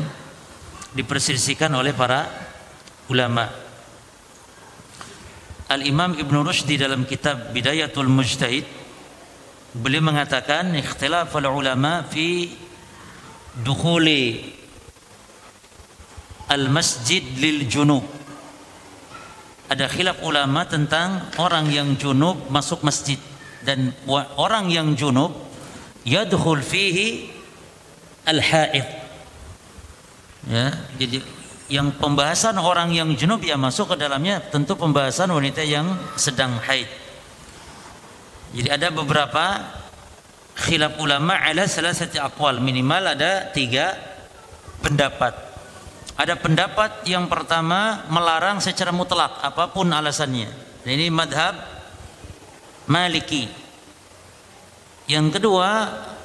diperselisihkan oleh para ulama. Al-Imam Ibn Rushd di dalam kitab Bidayatul Mujtahid beliau mengatakan ikhtilaf ulama fi dukhuli al-masjid lil junub. Ada khilaf ulama tentang orang yang junub masuk masjid dan orang yang junub yadkhul fihi al-haid. Ya jadi yang pembahasan orang yang junub ya masuk ke dalamnya tentu pembahasan wanita yang sedang haid. Jadi ada beberapa khilaf ulama ala satu aqwal minimal ada tiga pendapat. Ada pendapat yang pertama melarang secara mutlak apa pun alasannya. Ini madhab Maliki. Yang kedua,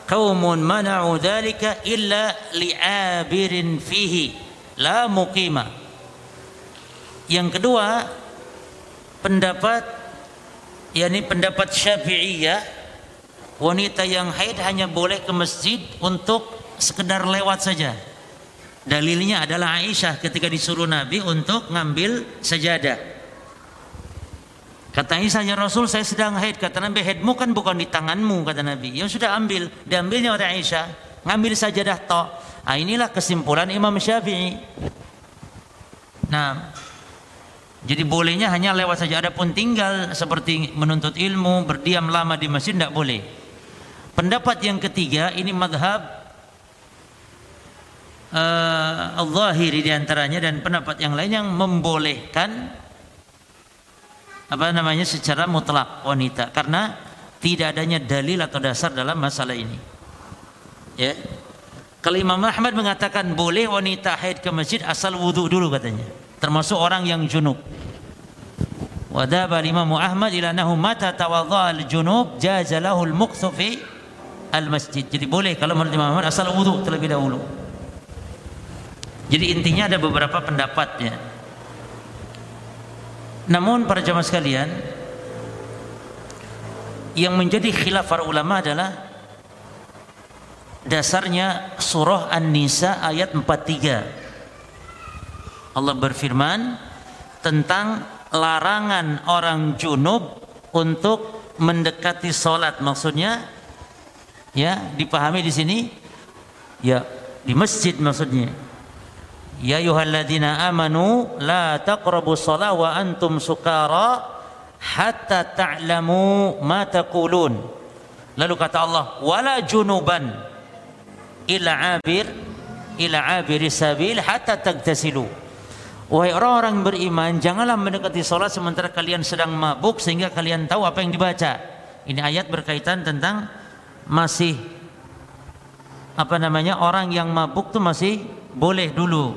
kaumun mana'u dzalika illa li'abirin fihi la muqima. Yang kedua, pendapat yakni pendapat Syafi'iyah wanita yang haid hanya boleh ke masjid untuk sekedar lewat saja. Dalilnya adalah Aisyah ketika disuruh Nabi untuk ngambil sajadah. Kata Aisyah, ya Rasul saya sedang haid. Kata Nabi, haidmu kan bukan di tanganmu, kata Nabi. Ya sudah ambil. Diambilnya oleh Aisyah. Ngambil sajadah tok. Nah, inilah kesimpulan Imam Syafi'i. Nah, jadi bolehnya hanya lewat saja. Adapun tinggal seperti menuntut ilmu, berdiam lama di masjid tidak boleh. Pendapat yang ketiga ini madhab uh, al-zahiri di antaranya dan pendapat yang lain yang membolehkan apa namanya secara mutlak wanita karena tidak adanya dalil atau dasar dalam masalah ini. Ya. Kalau Imam Ahmad mengatakan boleh wanita haid ke masjid asal wudhu dulu katanya. Termasuk orang yang junub. Wadaba Imam Ahmad ila nahu mata tawadha al-junub jaza lahu al-muqthu fi al-masjid. Jadi boleh kalau menurut Imam Ahmad asal wudhu terlebih dahulu. Jadi intinya ada beberapa pendapatnya. Namun para jamaah sekalian, yang menjadi khilaf para ulama adalah dasarnya surah An-Nisa ayat 43 Allah berfirman tentang larangan orang junub untuk mendekati solat. Maksudnya ya dipahami di sini? Ya di masjid maksudnya. Ya ayyuhalladzina amanu la taqrabu shalah wa antum sukara hatta ta'lamu ma taqulun. Lalu kata Allah wala junuban ila abir ila abir sabil hatta tagtasilu. Wahai orang-orang beriman janganlah mendekati salat sementara kalian sedang mabuk sehingga kalian tahu apa yang dibaca. Ini ayat berkaitan tentang masih apa namanya orang yang mabuk tuh masih boleh dulu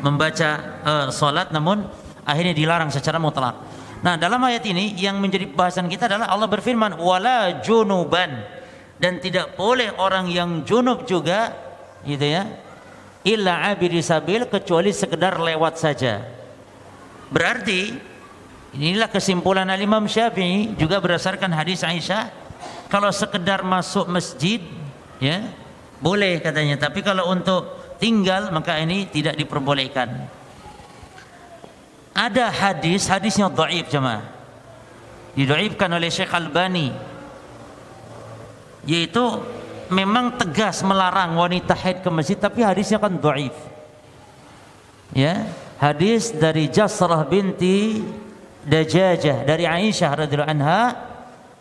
membaca uh, salat namun akhirnya dilarang secara mutlak. Nah dalam ayat ini yang menjadi bahasan kita adalah Allah berfirman wala junuban dan tidak boleh orang yang junub juga gitu ya illa abiri sabil kecuali sekedar lewat saja. Berarti inilah kesimpulan al-Imam Syafi'i juga berdasarkan hadis Aisyah kalau sekedar masuk masjid ya boleh katanya. Tapi kalau untuk tinggal maka ini tidak diperbolehkan. Ada hadis hadisnya dhaif jemaah. Didoibkan oleh Syekh Albani yaitu memang tegas melarang wanita haid ke masjid tapi hadisnya kan dhaif. Ya, hadis dari Jasrah binti Dajajah dari Aisyah radhiyallahu anha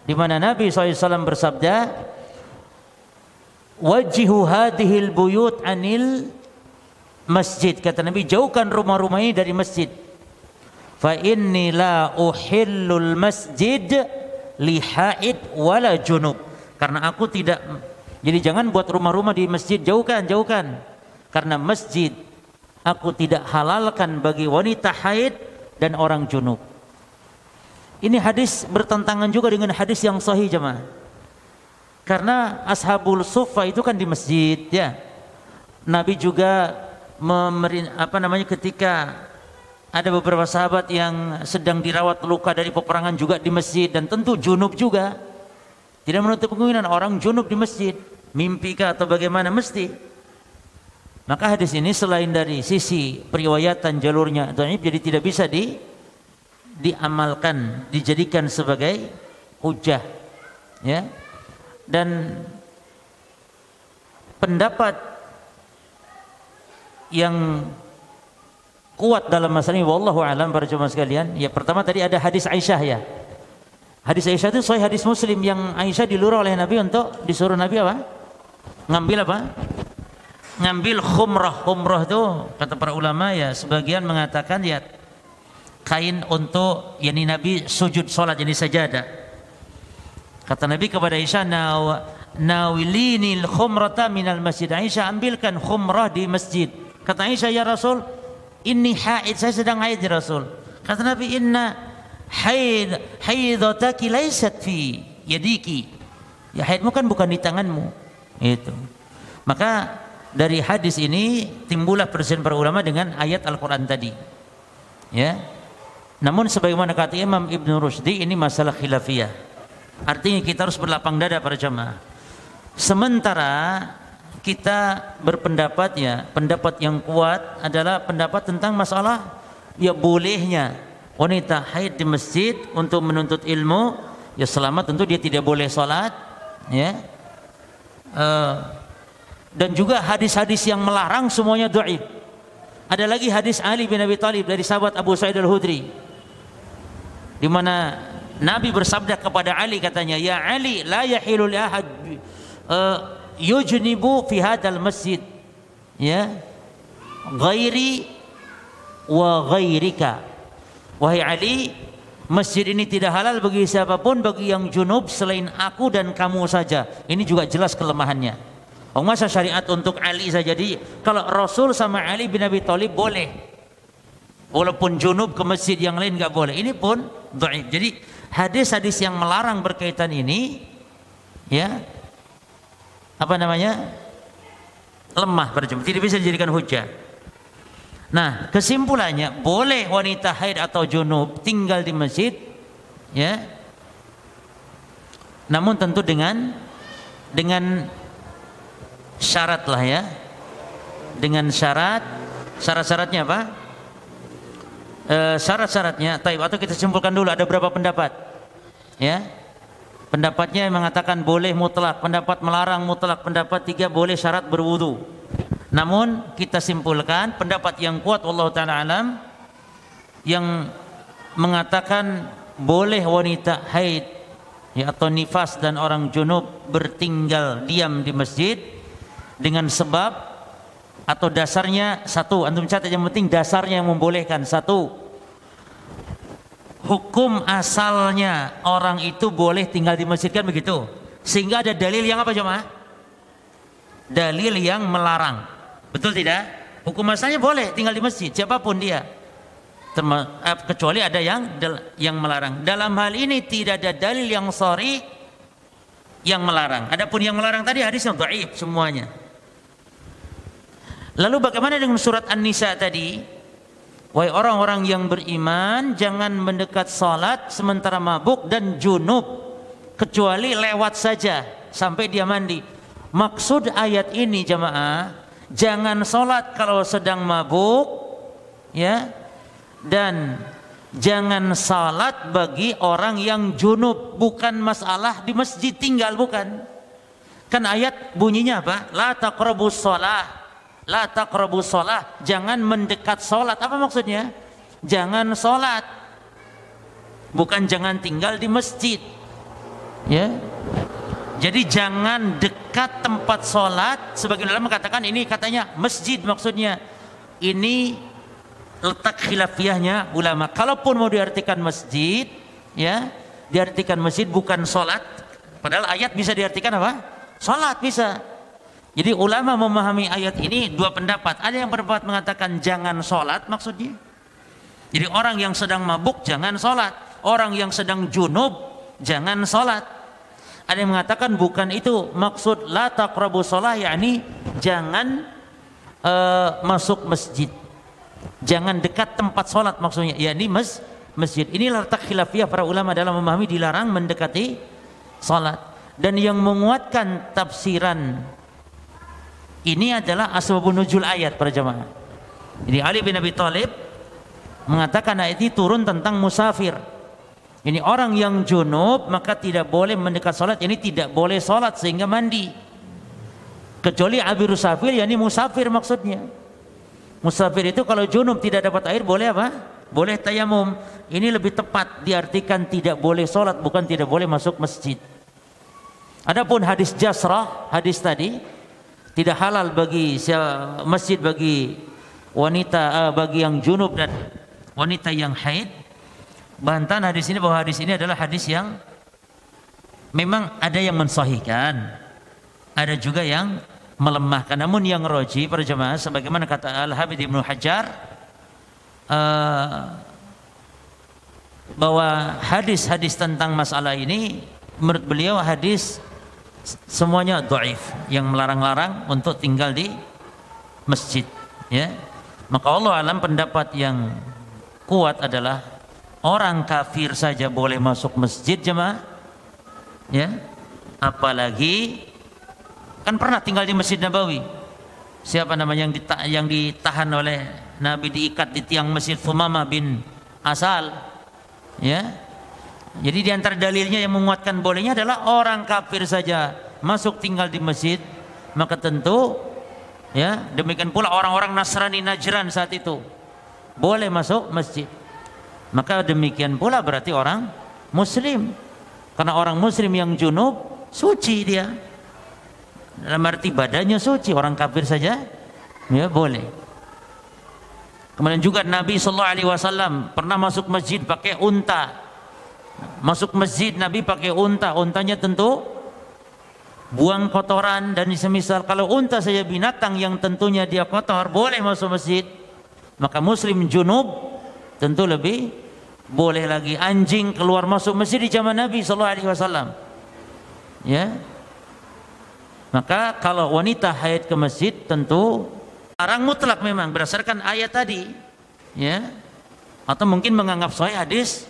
di mana Nabi SAW bersabda wajihu hadhil buyut anil masjid. Kata Nabi jauhkan rumah-rumah ini dari masjid. Fa inni la uhillul masjid li haid wala junub karena aku tidak jadi jangan buat rumah-rumah di masjid. Jauhkan jauhkan. Karena masjid aku tidak halalkan bagi wanita haid dan orang junub. Ini hadis bertentangan juga dengan hadis yang sahih jemaah. Karena ashabul sufa itu kan di masjid ya. Nabi juga memerin, apa namanya ketika ada beberapa sahabat yang sedang dirawat luka dari peperangan juga di masjid dan tentu junub juga tidak menutup kemungkinan orang junub di masjid, mimpi kah atau bagaimana mesti. Maka hadis ini selain dari sisi periwayatan jalurnya dhaif jadi tidak bisa di diamalkan, dijadikan sebagai hujah. Ya. Dan pendapat yang kuat dalam masalah ini wallahu alam para jemaah sekalian ya pertama tadi ada hadis Aisyah ya Hadis Aisyah itu sahih hadis Muslim yang Aisyah dilurah oleh Nabi untuk disuruh Nabi apa? Ngambil apa? Ngambil khumrah. Khumrah itu kata para ulama ya sebagian mengatakan ya kain untuk yakni Nabi sujud salat jadi sajadah. Kata Nabi kepada Aisyah naw nawilinil khumrata minal masjid. Aisyah ambilkan khumrah di masjid. Kata Aisyah ya Rasul, ini haid saya sedang haid ya Rasul. Kata Nabi inna haid haidataki laysat fi yadiki. Ya haidmu kan bukan di tanganmu. Itu. Maka dari hadis ini timbullah persen para ulama dengan ayat Al-Qur'an tadi. Ya. Namun sebagaimana kata Imam Ibn Rushdi ini masalah khilafiyah. Artinya kita harus berlapang dada para jamaah. Sementara kita berpendapat ya pendapat yang kuat adalah pendapat tentang masalah ya bolehnya wanita haid di masjid untuk menuntut ilmu ya selama tentu dia tidak boleh sholat ya uh, dan juga hadis-hadis yang melarang semuanya dhaif Ada lagi hadis Ali bin Abi Thalib dari sahabat Abu Sa'id Al-Hudri di mana Nabi bersabda kepada Ali katanya, "Ya Ali, la yahilu li ahad uh, yujnibu fi hadzal masjid." Ya. Ghairi wa ghairika. Wahai Ali, masjid ini tidak halal bagi siapa pun bagi yang junub selain aku dan kamu saja. Ini juga jelas kelemahannya. Oh masa syariat untuk Ali saja. Jadi kalau Rasul sama Ali bin Abi Thalib boleh. Walaupun junub ke masjid yang lain nggak boleh. Ini pun dhaif. Jadi hadis-hadis yang melarang berkaitan ini ya apa namanya lemah pada tidak bisa dijadikan hujah nah kesimpulannya boleh wanita haid atau junub tinggal di masjid ya. Namun tentu dengan dengan syarat lah ya. Dengan syarat syarat-syaratnya apa? E, syarat-syaratnya taib. Atau kita simpulkan dulu ada berapa pendapat? Ya. Pendapatnya mengatakan boleh mutlak pendapat melarang mutlak pendapat tiga boleh syarat berwudu namun kita simpulkan pendapat yang kuat Allah taala alam yang mengatakan boleh wanita haid ya atau nifas dan orang junub bertinggal diam di masjid dengan sebab atau dasarnya satu. Antum catat yang penting dasarnya yang membolehkan. Satu hukum asalnya orang itu boleh tinggal di masjid kan begitu? Sehingga ada dalil yang apa cuma dalil yang melarang betul tidak? Hukum asalnya boleh tinggal di masjid siapa pun dia. Terma, eh, kecuali ada yang yang melarang. Dalam hal ini tidak ada dalil yang sorry yang melarang. Adapun yang melarang tadi hadis yang dhaif semuanya. Lalu bagaimana dengan surat An-Nisa tadi? Wahai orang-orang yang beriman, jangan mendekat salat sementara mabuk dan junub kecuali lewat saja sampai dia mandi. Maksud ayat ini jemaah, jangan salat kalau sedang mabuk ya dan jangan salat bagi orang yang junub, bukan masalah di masjid tinggal bukan. Kan ayat bunyinya apa? La taqrabus shalah La taqrabu sholat. Jangan mendekat sholat. Apa maksudnya? Jangan sholat. Bukan jangan tinggal di masjid. Ya. Jadi jangan dekat tempat sholat. Sebagian ulama mengatakan ini katanya masjid maksudnya. Ini letak khilafiyahnya ulama. Kalaupun mau diartikan masjid, ya diartikan masjid bukan sholat. Padahal ayat bisa diartikan apa? Sholat bisa. Jadi ulama memahami ayat ini dua pendapat. Ada yang berpendapat mengatakan jangan sholat maksudnya. Jadi orang yang sedang mabuk jangan sholat. Orang yang sedang junub jangan sholat. Ada yang mengatakan bukan itu maksud la taqrabu sholat yakni jangan uh, masuk masjid. Jangan dekat tempat sholat maksudnya. yakni mas, masjid. Inilah letak khilafiyah para ulama dalam memahami dilarang mendekati sholat. Dan yang menguatkan tafsiran ini adalah asbabun nuzul ayat para jemaah. Jadi Ali bin Abi Thalib mengatakan ayat ini turun tentang musafir. Ini orang yang junub maka tidak boleh mendekat salat, ini tidak boleh salat sehingga mandi. Kecuali abir musafir, yakni musafir maksudnya. Musafir itu kalau junub tidak dapat air boleh apa? Boleh tayamum. Ini lebih tepat diartikan tidak boleh salat bukan tidak boleh masuk masjid. Adapun hadis jasrah, hadis tadi tidak halal bagi masjid bagi wanita uh, bagi yang junub dan wanita yang haid bantahan hadis ini bahwa hadis ini adalah hadis yang memang ada yang mensahihkan ada juga yang melemahkan. Namun yang roji para jemaah sebagaimana kata Al-Habib Ibnu Hajar uh, bahwa hadis-hadis tentang masalah ini menurut beliau hadis semuanya doif yang melarang-larang untuk tinggal di masjid ya. Maka Allah alam pendapat yang kuat adalah orang kafir saja boleh masuk masjid jemaah. Ya. Apalagi kan pernah tinggal di Masjid Nabawi. Siapa namanya yang yang ditahan oleh Nabi diikat di tiang Masjid Thumama bin Asal. Ya. Jadi di antara dalilnya yang menguatkan bolehnya adalah orang kafir saja masuk tinggal di masjid, maka tentu Ya, demikian pula orang-orang Nasrani Najran saat itu boleh masuk masjid. Maka demikian pula berarti orang muslim. Karena orang muslim yang junub suci dia. Dalam arti badannya suci, orang kafir saja ya boleh. Kemudian juga Nabi sallallahu alaihi wasallam pernah masuk masjid pakai unta. Masuk masjid Nabi pakai unta, untanya tentu buang kotoran dan semisal kalau unta saja binatang yang tentunya dia kotor boleh masuk masjid maka muslim junub tentu lebih boleh lagi anjing keluar masuk masjid di zaman Nabi sallallahu alaihi wasallam. Ya. Maka kalau wanita haid ke masjid tentu larang mutlak memang berdasarkan ayat tadi. Ya. Atau mungkin menganggap sahih hadis